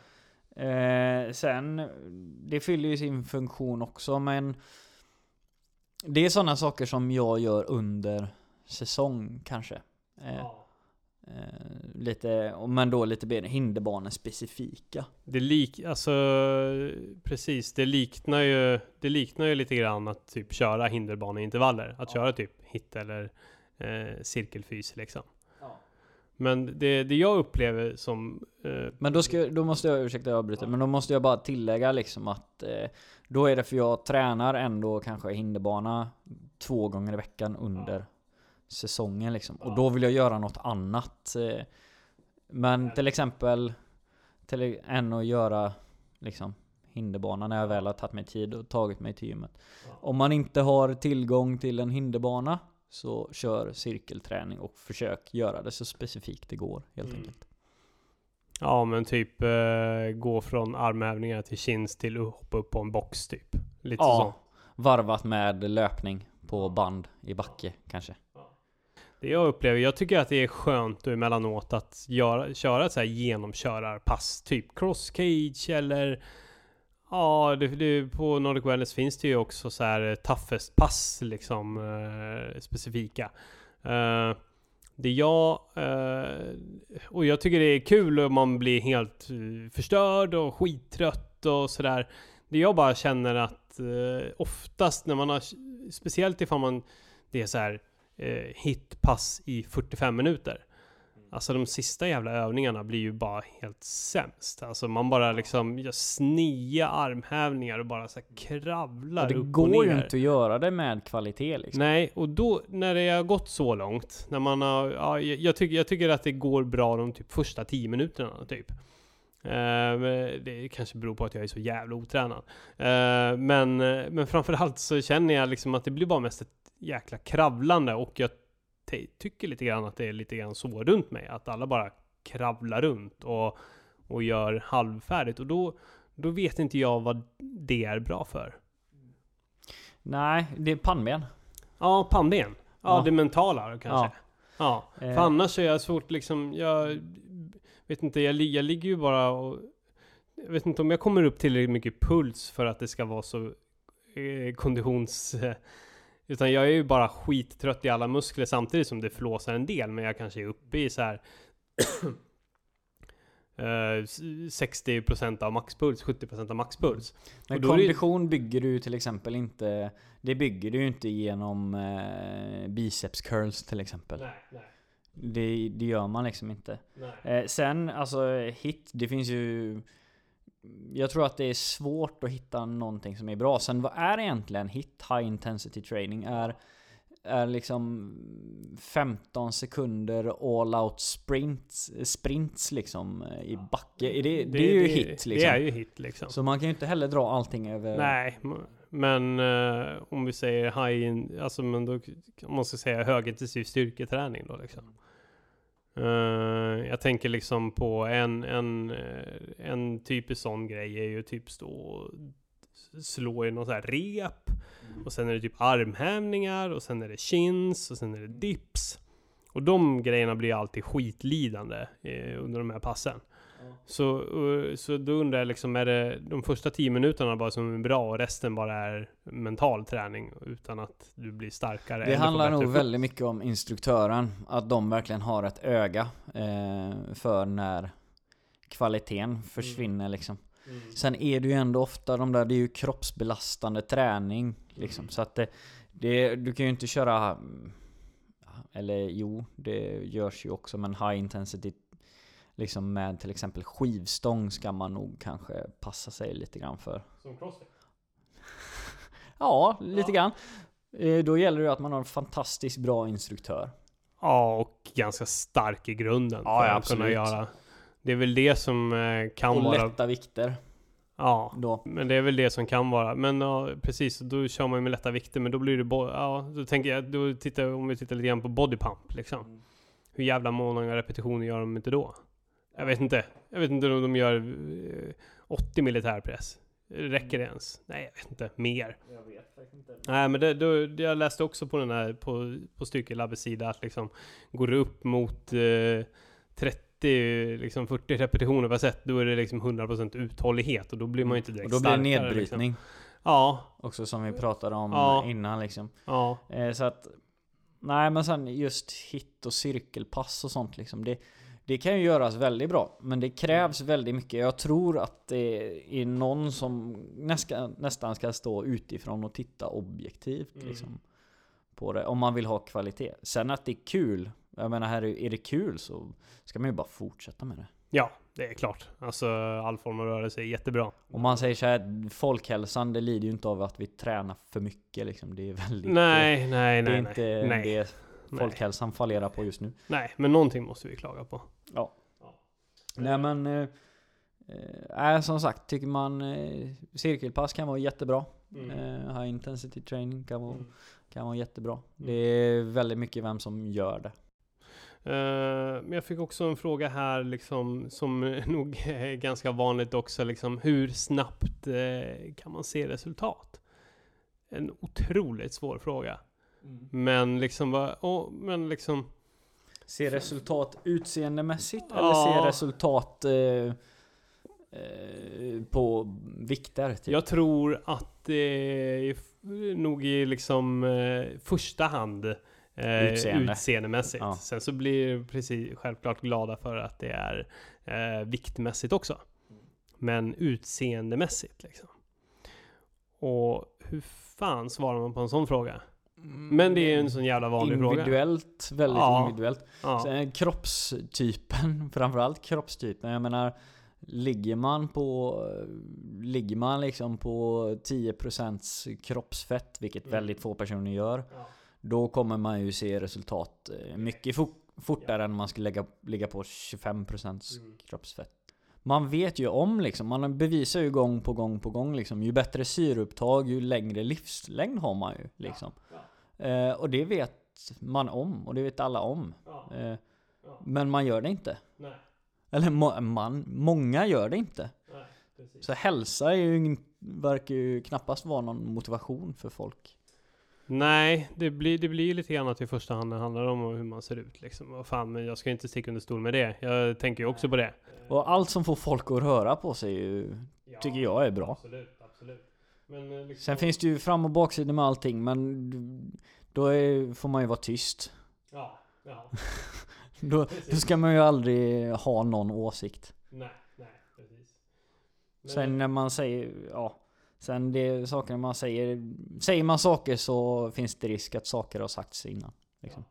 Eh, sen, det fyller ju sin funktion också, men det är sådana saker som jag gör under säsong kanske. Eh, Ja. eh, lite, men då lite mer hinderbanespecifika. Det lik, alltså precis, det liknar ju, det liknar ju lite grann att typ köra hinderbaneintervaller. Att köra typ hit eller eh, cirkelfys liksom. Men det, det jag upplever som... Eh, Men då, ska, då måste jag, ursäkta jag avbryter, men då måste jag bara tillägga liksom att eh, Då är det för jag tränar ändå kanske hinderbana två gånger i veckan under säsongen liksom. Och då vill jag göra något annat. Eh, men till exempel till, än att göra liksom hinderbana när jag väl har tagit mig tid och tagit mig till gymmet. Om man inte har tillgång till en hinderbana så kör cirkelträning och försök göra det så specifikt det går helt Mm. enkelt. ja men typ eh, gå från armhävningar till chins till att hoppa upp på en box typ. Lite Ja, så. varvat med löpning på band i backe kanske. Det jag upplever, jag tycker att det är skönt emellanåt att göra, köra ett så här genomkörarpass. Typ cross cage eller Ja, det, det, på Nordic Wellness finns det ju också så här eh, toughest pass liksom eh, specifika. Eh, det jag... Eh, och jag tycker det är kul om man blir helt eh, förstörd och skittrött och sådär. Det jag bara känner att eh, oftast när man har... Speciellt ifall man... Det är så här eh, hitpass i 45 minuter. Alltså de sista jävla övningarna blir ju bara helt sämst. Alltså man bara liksom gör snia armhävningar och bara så kravlar Och det upp och går ju ner. inte att göra det med kvalitet liksom. Nej, och då när det har gått så långt, när man har, ja, jag, tycker, jag tycker att det går bra de typ första 10 minuterna typ. Men det kanske beror på att jag är så jävla otränad. Eh, men, men framförallt så känner jag liksom att det blir bara mest ett jäkla kravlande och jag tycker lite grann att det är lite grann så runt mig. Att alla bara kravlar runt och, och gör halvfärdigt. Och då, då vet inte jag vad det är bra för. Nej, det är pannben. Ja, pannben. Ja, Ja. det mentala kanske. Ja. För Eh. annars är jag svårt liksom, jag vet inte, jag, jag ligger ju bara och... Jag vet inte om jag kommer upp tillräckligt mycket puls för att det ska vara så eh, konditions... Eh, utan jag är ju bara skittrött i alla muskler samtidigt som det flåsar en del, men jag kanske är uppe i så här eh, s- 60% av maxpuls, 70% av maxpuls. Men är det- kondition bygger du till exempel inte... Det bygger du ju inte genom eh, biceps curls till exempel. Nej, nej, Det, det gör man liksom inte. Eh, sen, alltså hit, det finns ju... Jag tror att det är svårt att hitta någonting som är bra. Sen vad är egentligen hit, high intensity training? Är, är liksom 15 sekunder all out sprints, sprints liksom eh, i backe. Är det, det, är ju hit liksom. Det är ju hit liksom. Så man kan ju inte heller dra allting över... Nej, men eh, om vi säger high in, alltså men då om man ska säga högintensiv styrketräning då liksom. Eh, jag tänker liksom på en, en, eh, en typisk sån grej är ju typ stå slå i någon sån här rep. Och sen är det typ armhävningar och sen är det chins och sen är det dips. Och de grejerna blir alltid skitlidande eh, under de här passen. Så, så då undrar jag liksom, är det de första 10 minuterna bara som är bra och resten bara är mental träning utan att du blir starkare? Det handlar nog väldigt mycket om instruktören. Att de verkligen har ett öga eh, för när kvaliteten försvinner liksom. Mm. Sen är det ju ändå ofta de där, det är ju kroppsbelastande träning liksom. Mm. Så att det, det, du kan ju inte köra... mm, Eller jo, det görs ju också men high intensity Liksom med till exempel skivstång ska man nog kanske passa sig lite grann för. Som crossfit? Ja, lite Ja. grann. Eh, Då gäller det att man har en fantastiskt bra instruktör. Ja, och ganska stark i grunden Ja, för ja, att kunna absolut. göra. Det är väl det som eh, kan Och vara... lätta vikter Ja, då. men det är väl det som kan vara. Men ja, precis, då kör man ju med lätta vikter. Men då blir det bo- Ja, då tänker jag, då tittar, om vi tittar lite grann på body pump liksom. Hur jävla många repetitioner gör de inte då? Jag vet inte. Jag vet inte om de gör eh, 80 militärpress. Räcker det ens? Nej, jag vet inte. Mer. Jag vet faktiskt inte. Nej, men det, då, det- jag läste också på den här, på, på Styrkelabbets sida att liksom går det upp mot eh, 30, liksom 40 repetitioner per set, då är det liksom 100% uthållighet och då blir man ju inte direkt Och då blir det starkare, nedbrytning Liksom. Ja, också som vi pratade om Ja. innan liksom. ja. Eh, så att Nej men sen just hit och cirkelpass och sånt liksom. Det, det kan ju göras väldigt bra. Men det krävs väldigt mycket. Jag tror att det är någon som nästan, nästan ska stå utifrån och titta objektivt Mm. liksom. På det. Om man vill ha kvalitet. Sen att det är kul. Jag menar här är det kul så ska man ju bara fortsätta med det. Ja, det är klart. Alltså all form av rörelse är jättebra. Om man säger så här, folkhälsan det lider ju inte av att vi tränar för mycket liksom. Det är väldigt... Nej, nej, det är nej, inte nej. Nej, folkhälsan fallerar på just nu. nej, men någonting måste vi klaga på. Nej men... Eh, eh, som sagt, tycker man eh, cirkelpass kan vara jättebra. Mm. Eh, high intensity training kan vara, Mm. kan vara jättebra. Det är väldigt mycket vem som gör det. Eh, men jag fick också en fråga här liksom som nog är ganska vanligt också liksom hur snabbt eh, kan man se resultat? En otroligt svår fråga. Men liksom vad, oh, men liksom Se resultat utseendemässigt Ja. eller se resultat eh, eh, på vikter typ. Jag tror att det är f- nog i liksom eh, första hand eh, Utseende. utseendemässigt. Ja. Sen så blir precis självklart glada för att det är eh, viktmässigt också. Men utseendemässigt liksom. Och hur fan svarar man på en sån fråga? Men det är ju en sån jävla vanlig fråga. Individuellt, väldigt Ja. individuellt. Ja. Sen kroppstypen, framförallt kroppstypen. Jag menar, ligger man på, ligger man liksom på 10% kroppsfett, vilket Mm. väldigt få personer gör, Ja. då kommer man ju se resultat eh, mycket fort, fortare än om man skulle lägga, ligga på 25% Mm. kroppsfett. Man vet ju om liksom, man bevisar ju gång på gång på gång liksom, ju bättre syreupptag, ju längre livslängd har man ju liksom. Eh, och det vet man om, och det vet alla om. Ja. Eh, Ja. men man gör det inte. Nej. Eller må, man, många gör det inte. Nej. Så hälsa är ju verkar ju knappast vara någon motivation för folk. Nej, det blir, det blir lite grann att i första hand det handlar om hur man ser ut liksom. Vad fan, men jag ska inte sticka under stol med det. Jag tänker ju också på det. Och allt som får folk att röra på sig ju, tycker jag är bra. Absolut. Men eh, liksom, Sen finns det ju fram och baksidor med allting men då är, får man ju vara tyst. Ja, ja. Då, då ska man ju aldrig ha någon åsikt. Nej, nej, precis. Men, Sen när man säger, ja. Sen det saker man säger, säger man saker så finns det risk att saker har sagts innan. Liksom.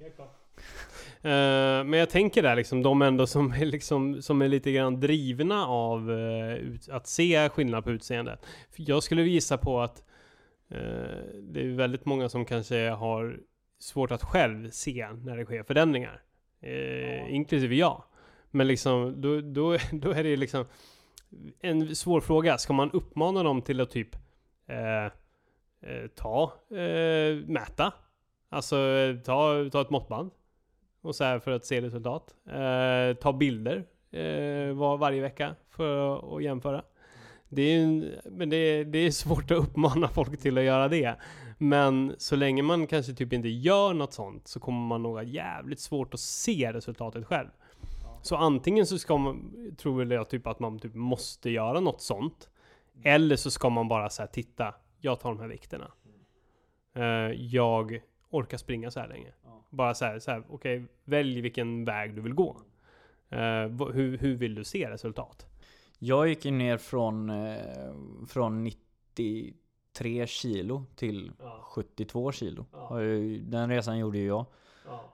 Helt klart. Eh, men jag tänker där liksom, de ändå som är, liksom, som är lite grann drivna av eh, ut, att se skillnad på utseende. Jag skulle gissa på att eh, det är väldigt många som kanske har svårt att själv se när det sker förändringar. Eh, Inklusive jag. Men liksom, då, då, då är det liksom en svår fråga. Ska man uppmana dem till att typ eh, eh, ta, mäta? Alltså ta, ta ett måttband. Och så här för att se resultat. Eh, ta bilder eh, var, varje vecka för att jämföra. Det är, en, men det, är- det är svårt att uppmana folk till att göra det. Men så länge man kanske typ inte gör något sånt så kommer man nog ha jävligt svårt att se resultatet själv. Så antingen så ska man, tror väl jag typ att man typ måste göra något sånt. Eller så ska man bara säga titta, jag tar de här vikterna. Eh, jag orkar springa så här länge. Bara så här, så här okej, välj vilken väg du vill gå. Eh, vad- hur, hur vill du se resultat? Jag gick ju ner från, eh, från 93 kilo till Ja. 72 kilo. Ja. Den resan gjorde ju jag.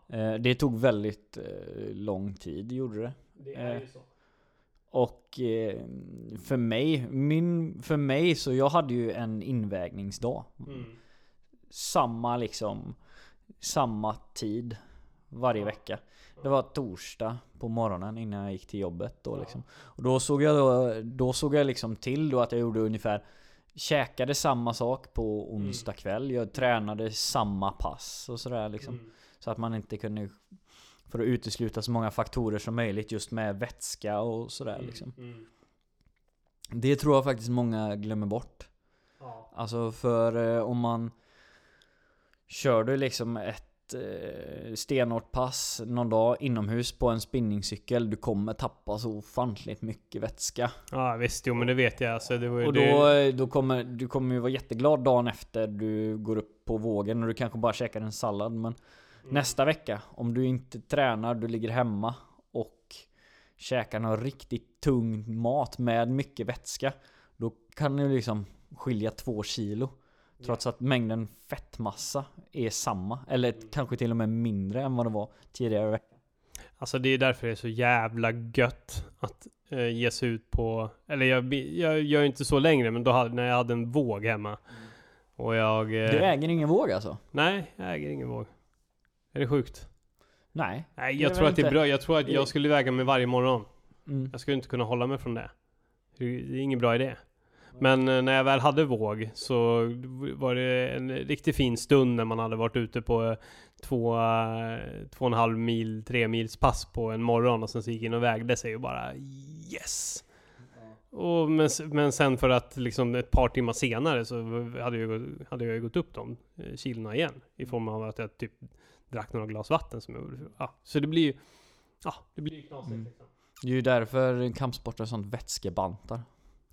Eh, Det tog väldigt eh, lång tid, gjorde det. det är ju så. Och eh, för mig, min, för mig så jag hade ju en invägningsdag. Mm. Samma liksom, samma tid varje vecka. Det var torsdag på morgonen innan jag gick till jobbet då liksom. Och då såg jag då, då såg jag liksom till då att jag gjorde ungefär Käkade samma sak på onsdag kväll. Jag tränade samma pass och sådär liksom. Mm. Så att man inte kunde För att utesluta så många faktorer som möjligt just med vätska och sådär Mm. liksom. Mm. Det tror jag faktiskt många glömmer bort. Ja. Alltså för eh, om man Kör du liksom ett eh, stenhårt pass någon dag inomhus på en spinningcykel Du kommer tappa så ofantligt mycket vätska ja visst, jo men det vet jag. Alltså, det var, ju- Och då, eh, då kommer du kommer ju vara jätteglad dagen efter du går upp på vågen och du kanske bara käkar en sallad men Mm. Nästa vecka, om du inte tränar, du ligger hemma och käkar någon riktigt tung mat med mycket vätska Då kan du liksom skilja två kilo Trots att mängden fettmassa är samma, eller kanske till och med mindre än vad det var tidigare. Alltså det är därför det är så jävla gött att eh, ge sig ut på... Eller jag, jag gör inte så längre, men då hade, när jag hade en våg hemma. Och jag... Eh, Du äger ingen våg alltså? Nej, jag äger ingen våg. Är det sjukt? Nej. Nej, jag tror att det är inte- bra. Jag tror att jag skulle väga mig varje morgon. Mm. Jag skulle inte kunna hålla mig från det. Det är ingen bra idé. Men eh, när jag väl hade våg så var det en riktigt fin stund när man hade varit ute på eh, två, eh, två och en halv mil, tre mils pass på en morgon och sen så gick in och vägde sig och bara yes! Och men, men sen för att liksom ett par timmar senare så hade jag, gått- hade jag gått upp de kilona igen. I form av att jag typ drack några glas vatten som jag gjorde. Ja, så det blir ju, ja, det blir ju knasigt Mm. liksom. Det är ju därför kampsporter och sånt vätskebantar.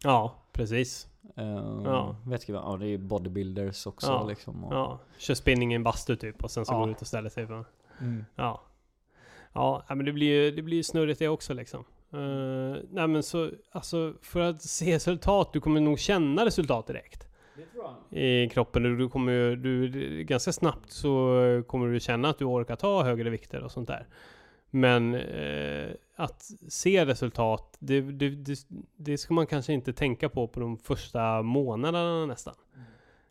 Ja, precis. Uh, Ja. Vätskeband, ja det är bodybuilders också Ja. liksom. Och, Ja, kör spinning i en bastu typ och sen så Ja. går ut och ställer sig på. Mm. Ja. Ja, men det blir ju det blir ju snurrigt det också liksom. Uh, nej men så, alltså för att se resultat, du kommer nog känna resultat direkt i kroppen. Du kommer ju, du, ganska snabbt så kommer du känna att du orkar ta högre vikter och sånt där. Men eh, att se resultat, det, det, det, det ska man kanske inte tänka på på de första månaderna nästan.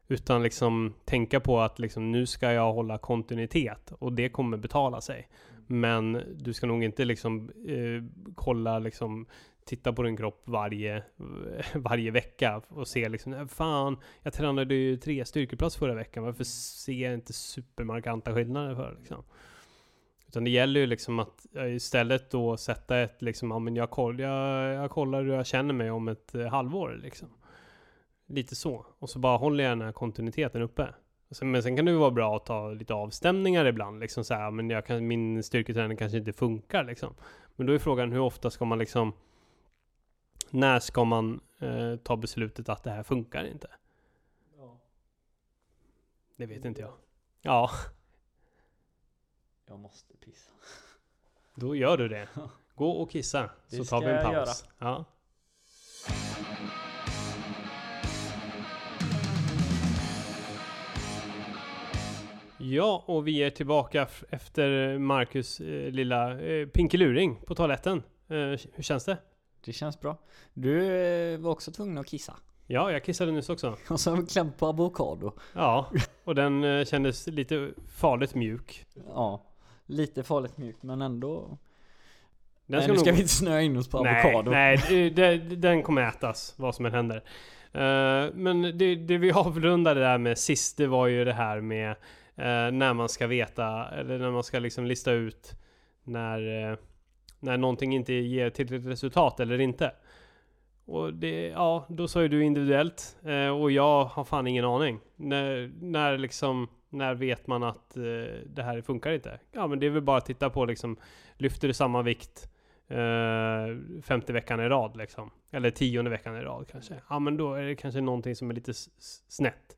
Utan liksom tänka på att liksom, nu ska jag hålla kontinuitet och det kommer betala sig. Men du ska nog inte liksom eh, kolla liksom titta på din kropp varje, varje vecka och se liksom, "Nej, fan, jag tränade ju tre styrkepass förra veckan, varför ser jag inte supermarkanta skillnader för liksom? Utan det gäller ju liksom att istället då sätta ett liksom, ja men jag, koll, jag, jag kollar hur jag känner mig om ett eh, halvår liksom. Lite så. Och så bara håller jag den här kontinuiteten uppe. Men sen kan det ju vara bra att ta lite avstämningar ibland. Liksom så här, men jag kan, min styrketräning kanske inte funkar liksom. Men då är frågan hur ofta ska man liksom när ska man eh, ta beslutet att det här funkar inte? Det vet inte jag. Ja, Jag måste pissa. då gör du det. Gå och kissa, Det så tar vi en paus. Ja. Ja, och vi är tillbaka efter Marcus eh, lilla eh, pinkeluring på toaletten. Eh, hur känns det? Det känns bra. Du eh, var också tvungen att kissa. Ja, jag kissade nyss också. Och så vi klämt på avokado. Ja, och den kändes lite farligt mjuk. Ja. Lite farligt mjukt men ändå. Den Nej, nu ska nog- vi inte snöa in oss på nej, avokado. Nej, det, den kommer ätas, vad som än händer. Eh, men det, det vi avrundade där med sist, det var ju det här med eh, när man ska veta, eller när man ska liksom lista ut när, eh, när någonting inte ger tillräckligt resultat eller inte. Och det, ja, då sa ju du individuellt, och jag har fan ingen aning. När, när liksom, när vet man att eh, det här funkar inte? Ja men det är väl bara att titta på liksom, lyfter du samma vikt eh, femte veckan i rad liksom. Eller tionde veckan i rad kanske. Ja men då är det kanske någonting som är lite snett.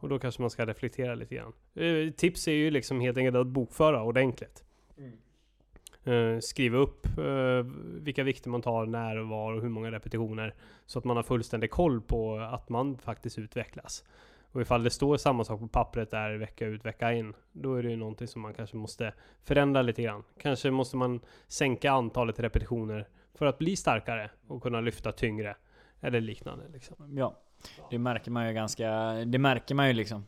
Och då kanske man ska reflektera lite grann. Eh, tips är ju liksom helt enkelt att bokföra ordentligt. Eh, skriva upp eh, vilka vikter man tar, när och var och hur många repetitioner. Så att man har fullständig koll på att man faktiskt utvecklas. Och ifall det står samma sak på pappret där vecka ut vecka in, då är det ju någonting som man kanske måste förändra lite grann. Kanske måste man sänka antalet repetitioner för att bli starkare och kunna lyfta tyngre. Eller liknande liksom. Ja, det märker man ju ganska, det märker man ju liksom.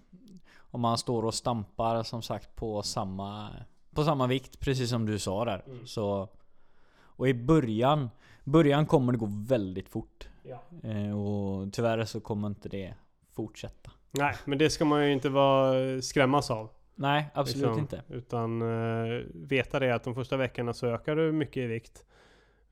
Om man står och stampar som sagt på samma, på samma vikt, precis som du sa där. Mm. Så, och i början, början kommer det gå väldigt fort. Ja. Eh, och tyvärr så kommer inte det fortsätta. Nej, men det ska man ju inte vara skrämmas av. Nej, absolut liksom. inte. Utan eh, veta det att de första veckorna så ökar du mycket i vikt.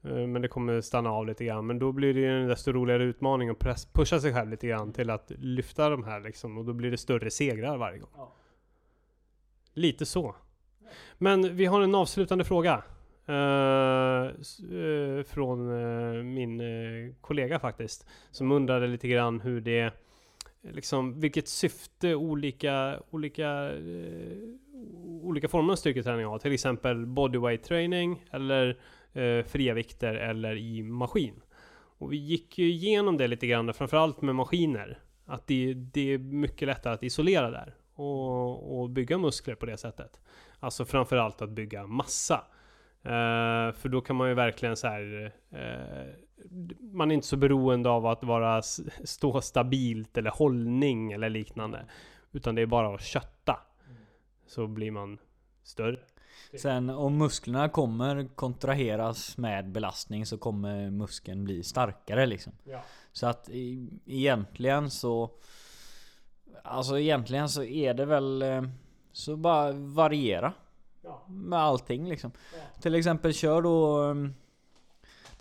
Eh, men det kommer stanna av lite grann. Men då blir det ju en desto roligare utmaning att press, pusha sig själv lite grann till att lyfta de här liksom. Och då blir det större segrar varje gång. Ja. Lite så. Men vi har en avslutande fråga. eh, eh, från eh, min eh, kollega faktiskt. Som undrade lite grann hur det liksom vilket syfte olika, olika, eh, olika former av styrketräning har. Till exempel bodyweight training eller eh, fria vikter eller i maskin. Och vi gick ju igenom det lite grann, framförallt med maskiner. Att det, det är mycket lättare att isolera där och, och bygga muskler på det sättet. Alltså framförallt att bygga massa. Eh, för då kan man ju verkligen så här. Eh, man är inte så beroende av att vara stå stabilt eller hållning eller liknande. Utan det är bara att kötta. Så blir man större. Sen om musklerna kommer kontraheras med belastning så kommer muskeln bli starkare liksom. Ja. Så att egentligen så... Alltså egentligen så är det väl... eh, Så bara variera Ja. med allting liksom. Till exempel kör då...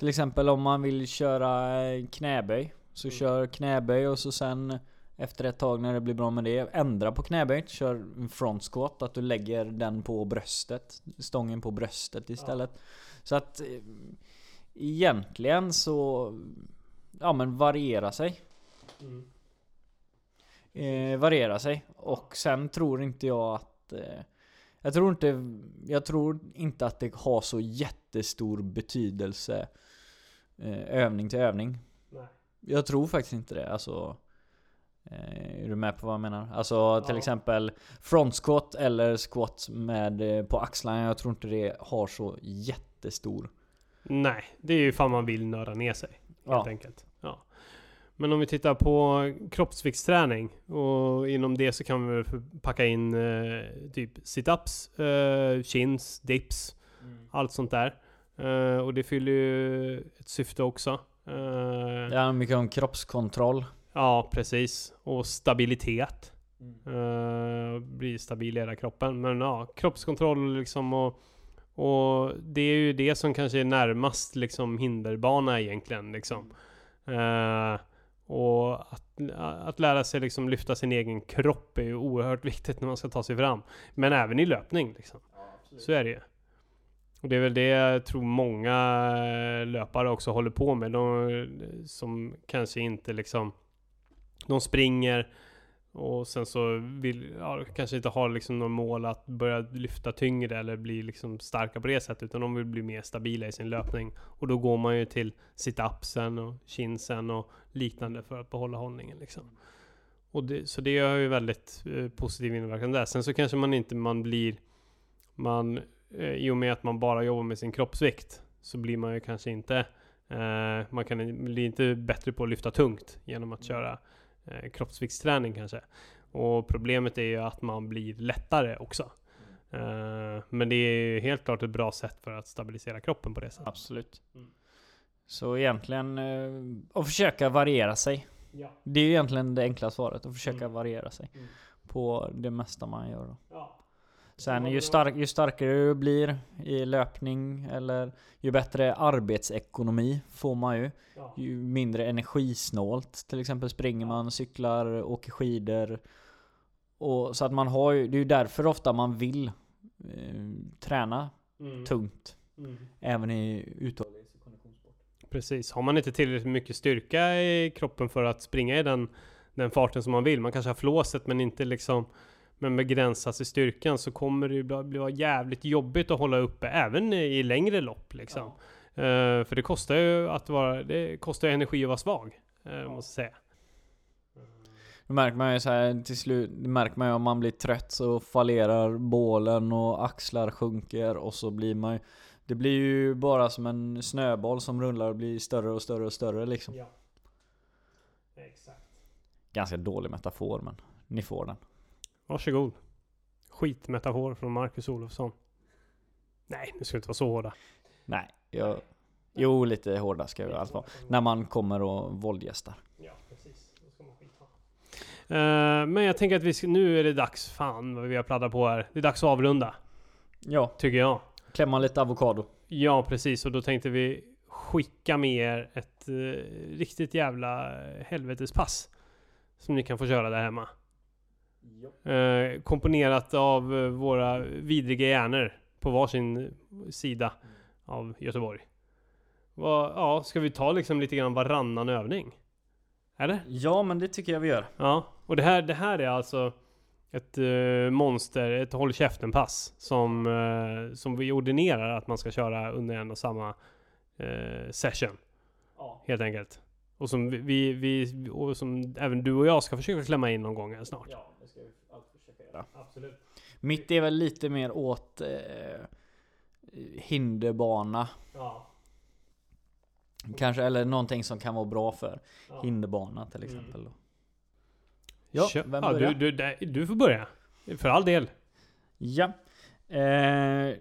Till exempel om man vill köra knäböj. Så Mm. kör knäböj och så sen efter ett tag när det blir bra med det, ändra på knäböj. Kör en front squat, att du lägger den på bröstet. Stången på bröstet istället. Så att... eh, egentligen så... Ja men variera sig. Mm. Eh, variera sig. Och sen tror inte jag att... Eh, jag tror inte... Jag tror inte att det har så jättestor betydelse övning till övning. Nej. Jag tror faktiskt inte det. Alltså... Eh, är du med på vad jag menar? Alltså till Ja. exempel front squat eller squat med eh, på axlarna. Jag tror inte det har så jättestor. Nej, det är ju fan man vill nörda ner sig. Helt Ja. enkelt. Ja. Men om vi tittar på kroppsviktsträning och inom det så kan vi packa in eh, typ situps, eh, chins, dips, allt sånt där. Eh, och det fyller ju ett syfte också. Det handlar mycket om kroppskontroll. Ja, precis. Och stabilitet. Uh, bli stabil i hela kroppen. Men ja, kroppskontroll liksom och, och det är ju det som kanske är närmast liksom hinderbana egentligen liksom. Eh, och att, att lära sig liksom lyfta sin egen kropp är ju oerhört viktigt när man ska ta sig fram. Men även i löpning liksom. Så är det ju. Och det är väl det jag tror många eh, löpare också håller på med. De eh, som kanske inte liksom... De springer och sen så vill, ja, kanske inte har liksom något mål att börja lyfta tyngre eller bli liksom starka på det sättet. Utan de vill bli mer stabila i sin löpning. Och då går man ju till sit-upsen och chinsen och liknande för att behålla hållningen liksom. Och det, så det har ju väldigt eh, positiv inverkan där. Sen så kanske man inte man blir... Man, eh, I och med att man bara jobbar med sin kroppsvikt så blir man ju kanske inte... Eh, man kan bli inte bättre på att lyfta tungt genom att köra eh, kroppsviktsträning kanske. Och problemet är ju att man blir lättare också. Eh, men det är ju helt klart ett bra sätt för att stabilisera kroppen på det sättet. Absolut. Mm. Så egentligen, eh, att försöka variera sig. Ja. Det är ju egentligen det enkla svaret, att försöka Mm. variera sig. Mm. På det mesta man gör. Ja. Sen ju, stark, ju starkare du blir i löpning, eller ju bättre arbetsekonomi får man ju. Ju mindre energisnålt. Till exempel springer man, cyklar, åker skidor. Och så att man har ju, det är ju därför ofta man vill eh, träna Mm. tungt. Mm. Även i uthållighet. Precis. Har man inte tillräckligt mycket styrka i kroppen för att springa i den, den farten som man vill, man kanske har flåset men inte liksom men begränsas i styrkan så kommer det ju bli, bli jävligt jobbigt att hålla uppe även i längre lopp liksom. Eh, för det kostar ju att vara, det kostar energi att vara svag. Uh, måste jag säga. Då märker man ju så här till slut, det märker man ju om man blir trött så fallerar bålen och axlar sjunker och så blir man ju Det blir ju bara som en snöboll som rullar och blir större och större och större liksom. Ja. Exakt. Ganska dålig metafor men ni får den. Varsågod. Skitmetafor från Marcus Olofsson. Nej, nu ska vi inte vara så hårda. Nej, jag... Jo, lite hårda ska vi allt vara. När man kommer och våldgästar. Ja, precis. Då ska man skita. Eh, men jag tänker att vi ska, nu är det dags, fan vad vi har pladdrat på här. Det är dags att avrunda, Ja, tycker jag. klämma lite avokado. Ja, precis. Och då tänkte vi skicka med er ett eh, riktigt jävla helvetespass. Som ni kan få köra där hemma. Eh, komponerat av eh, våra vidriga hjärnor på varsin sida av Göteborg. Vad- ja, ska vi ta liksom lite grann varannan övning? Eller? Ja, men det tycker jag vi gör. Ja, och det här, det här är alltså ett eh, monster, ett håll käften-pass som, eh, som vi ordinerar att man ska köra under en och samma eh, session. Ja. Helt enkelt. Och som vi, vi, vi och som även du och jag ska försöka klämma in någon gång här snart. Ja, det ska vi alltid försöka göra. Absolut. Mitt är väl lite mer åt eh, hinderbana. Ja. Kanske, eller någonting som kan vara bra för ja. hinderbana till Mm. exempel. Då. Ja, vem ja, börjar? du, du, du får börja. För all del. Ja. Eh,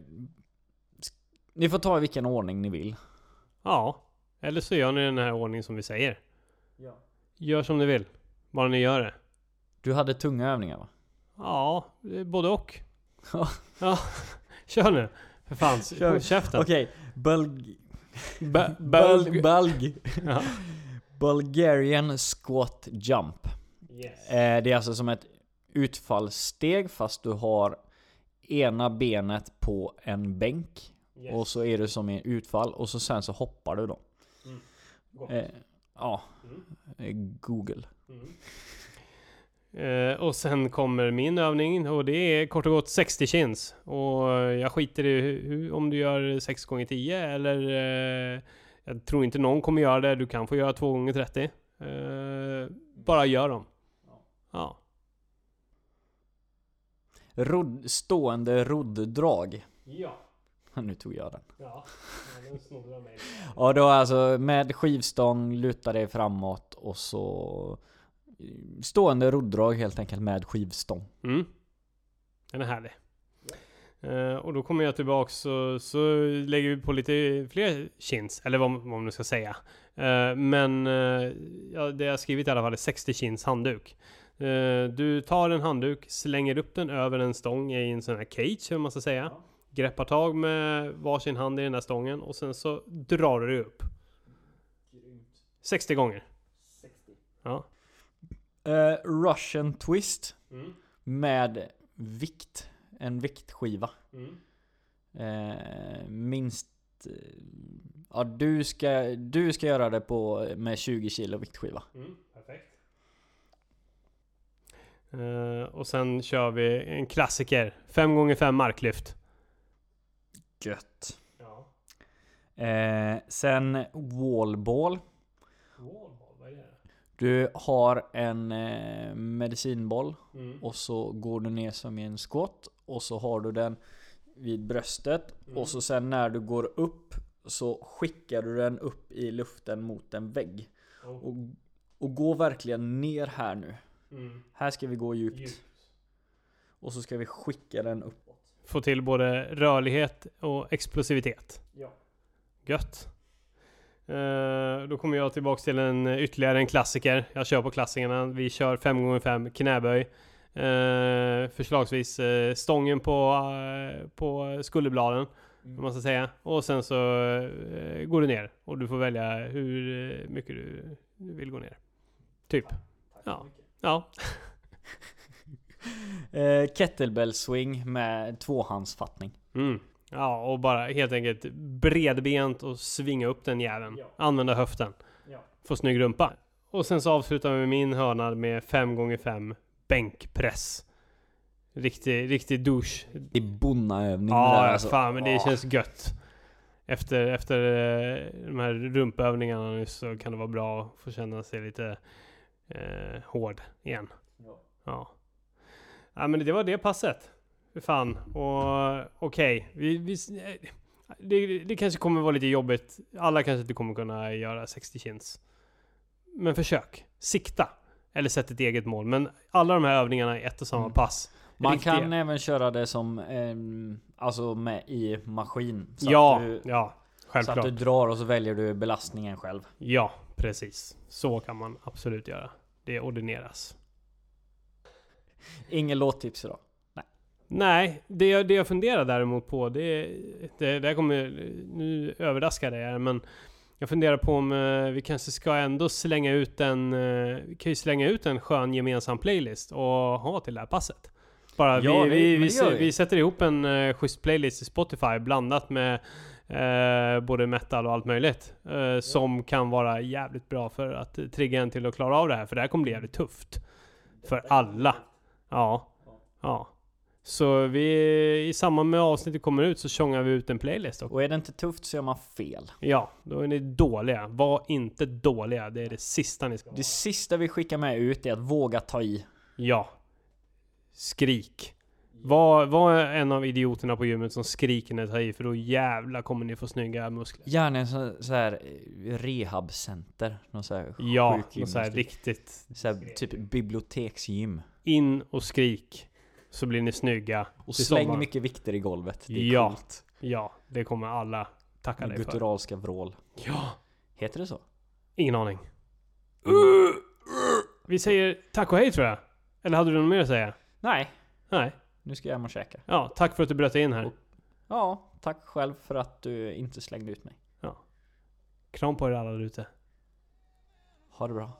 ni får ta i vilken ordning ni vill. Ja. Eller så gör ni den här ordningen som vi säger. Ja. Gör som ni vill. Bara ni gör det. Du hade tunga övningar va? Ja, både och. Ja. ja. Kör nu. För fan, Kör. käften. Okej, bulg... Ba- Bulg... bulg- Bulg... Ja. Bulgarian squat jump. Yes. Eh, det är alltså som ett utfallssteg fast du har ena benet på en bänk Och så är du som i utfall och så sen så hoppar du då. Mm. Eh, ja, Mm. eh, Google. Eh, och sen kommer min övning och det är kort och gott 60 chins. Och jag skiter i om du gör 6 gånger 10 eller... Eh, jag tror inte någon kommer göra det. Du kan få göra 2 gånger 30 eh, Bara gör dem. Ja. Rodd, stående rodddrag. Ja. Nu tog jag den. Ja. Den mig. Ja då alltså med skivstång, luta dig framåt och så Stående rodddrag helt enkelt med skivstång. Mm. Den är härlig. Eh, och då kommer jag tillbaks så, så lägger vi på lite fler chins, eller vad, vad man nu ska säga. Eh, men uh, ja, det jag har skrivit i alla fall är 60 chins handduk. Du tar en handduk, slänger upp den över en stång i en sån här cage, hur man ska säga. Greppar tag med varsin hand i den där stången och sen så drar du upp. 60 gånger. Ja. Eh, Russian twist Mm. med vikt. En viktskiva. Mm. Eh, minst... eh, Ja du ska, du ska göra det på med 20 kilo viktskiva. Mm, perfekt. Eh, och sen kör vi en klassiker. 5 x 5 marklyft. Gött. Ja. Sen wallball. Det? Du har en eh, medicinboll Mm. och så går du ner som i en squat och så har du den vid bröstet och så sen när du går upp så skickar du den upp i luften mot en vägg. Oh. Och, och gå verkligen ner här nu. Mm. Här ska vi gå djupt. Djupt. Och så ska vi skicka den uppåt. Få till både rörlighet och explosivitet. Ja. Gött. Eh, då kommer jag tillbaks till en ytterligare en klassiker. Jag kör på klassikerna. Vi kör 5 x 5 knäböj. Eh, förslagsvis eh, stången på, eh, på skulderbladen. Om man ska säga. Och sen så eh, går du ner. Och du får välja hur eh, mycket du, vill gå ner. Typ. Ja. Ja. Eh, kettlebell swing med tvåhandsfattning. Mm. Ja, och bara helt enkelt bredbent och svinga upp den jäveln. Ja. Använda höften. Ja. Få snygg rumpa. Och sen så avslutar vi med min hörna med 5 x 5 bänkpress. Riktig, riktig douche. Det är bonnaövning det Ja, där, ja alltså. fan men det Ja. känns gött. Efter, efter eh, de här rumpövningarna nu så kan det vara bra att få känna sig lite eh, hård igen. Ja. Ja. Ja men det var det passet. Fan. Och okej. Vi, vi, eh, det, det kanske kommer vara lite jobbigt. Alla kanske inte kommer kunna göra 60 chins. Men försök. Sikta. Eller sätt ett eget mål. Men alla de här övningarna i ett och samma Mm. pass. Man Riktiga. kan även köra det som ehm, Alltså med i maskin. Så ja, att du, ja. så att Självklart. du drar och så väljer du belastningen själv. Ja, precis. Så kan man absolut göra. Det ordineras. Ingen låttips idag. Nej, det jag, det jag funderar däremot på, det, det, det här kommer... Nu överraskar det jag men jag funderar på om eh, vi kanske ska ändå slänga ut en... eh, vi kan ju slänga ut en skön gemensam playlist och ha till det här passet. Bara Ja, vi, vi, vi, vi. vi. sätter ihop en uh, schysst playlist i Spotify blandat med eh, både metal och allt möjligt. eh, Som kan vara jävligt bra för att trigga en till att klara av det här. För det här kommer bli jävligt tufft. För alla. Ja. Ja. Så vi, i samband med avsnittet kommer ut så tjongar vi ut en playlist också. Och är det inte tufft så gör man fel. Ja, då är ni dåliga. Var inte dåliga. Det är det sista ni ska vara. Det sista vi skickar med ut är att våga ta i. Ja. Skrik. Var, var en av idioterna på gymmet som skriker när ni tar i, för då jävla kommer ni få snygga muskler. Gärna en så, så här eh, rehabcenter. Någon så här Ja, något så här riktigt. Så här, typ biblioteksgym. In och skrik. Så blir ni snygga. Och släng sommaren. mycket vikter i golvet. Det är Ja. coolt. Ja, det kommer alla tacka dig för. gutturalska vrål. Ja, Heter det så? ingen aning. Vi säger tack och hej tror jag. Eller hade du något mer att säga? Nej, Nej. nu ska jag hem och käka. Ja, tack för att du bröt in här. Ja, tack själv för att du inte slängde ut mig. Kram på er alla där ute. Ha det bra.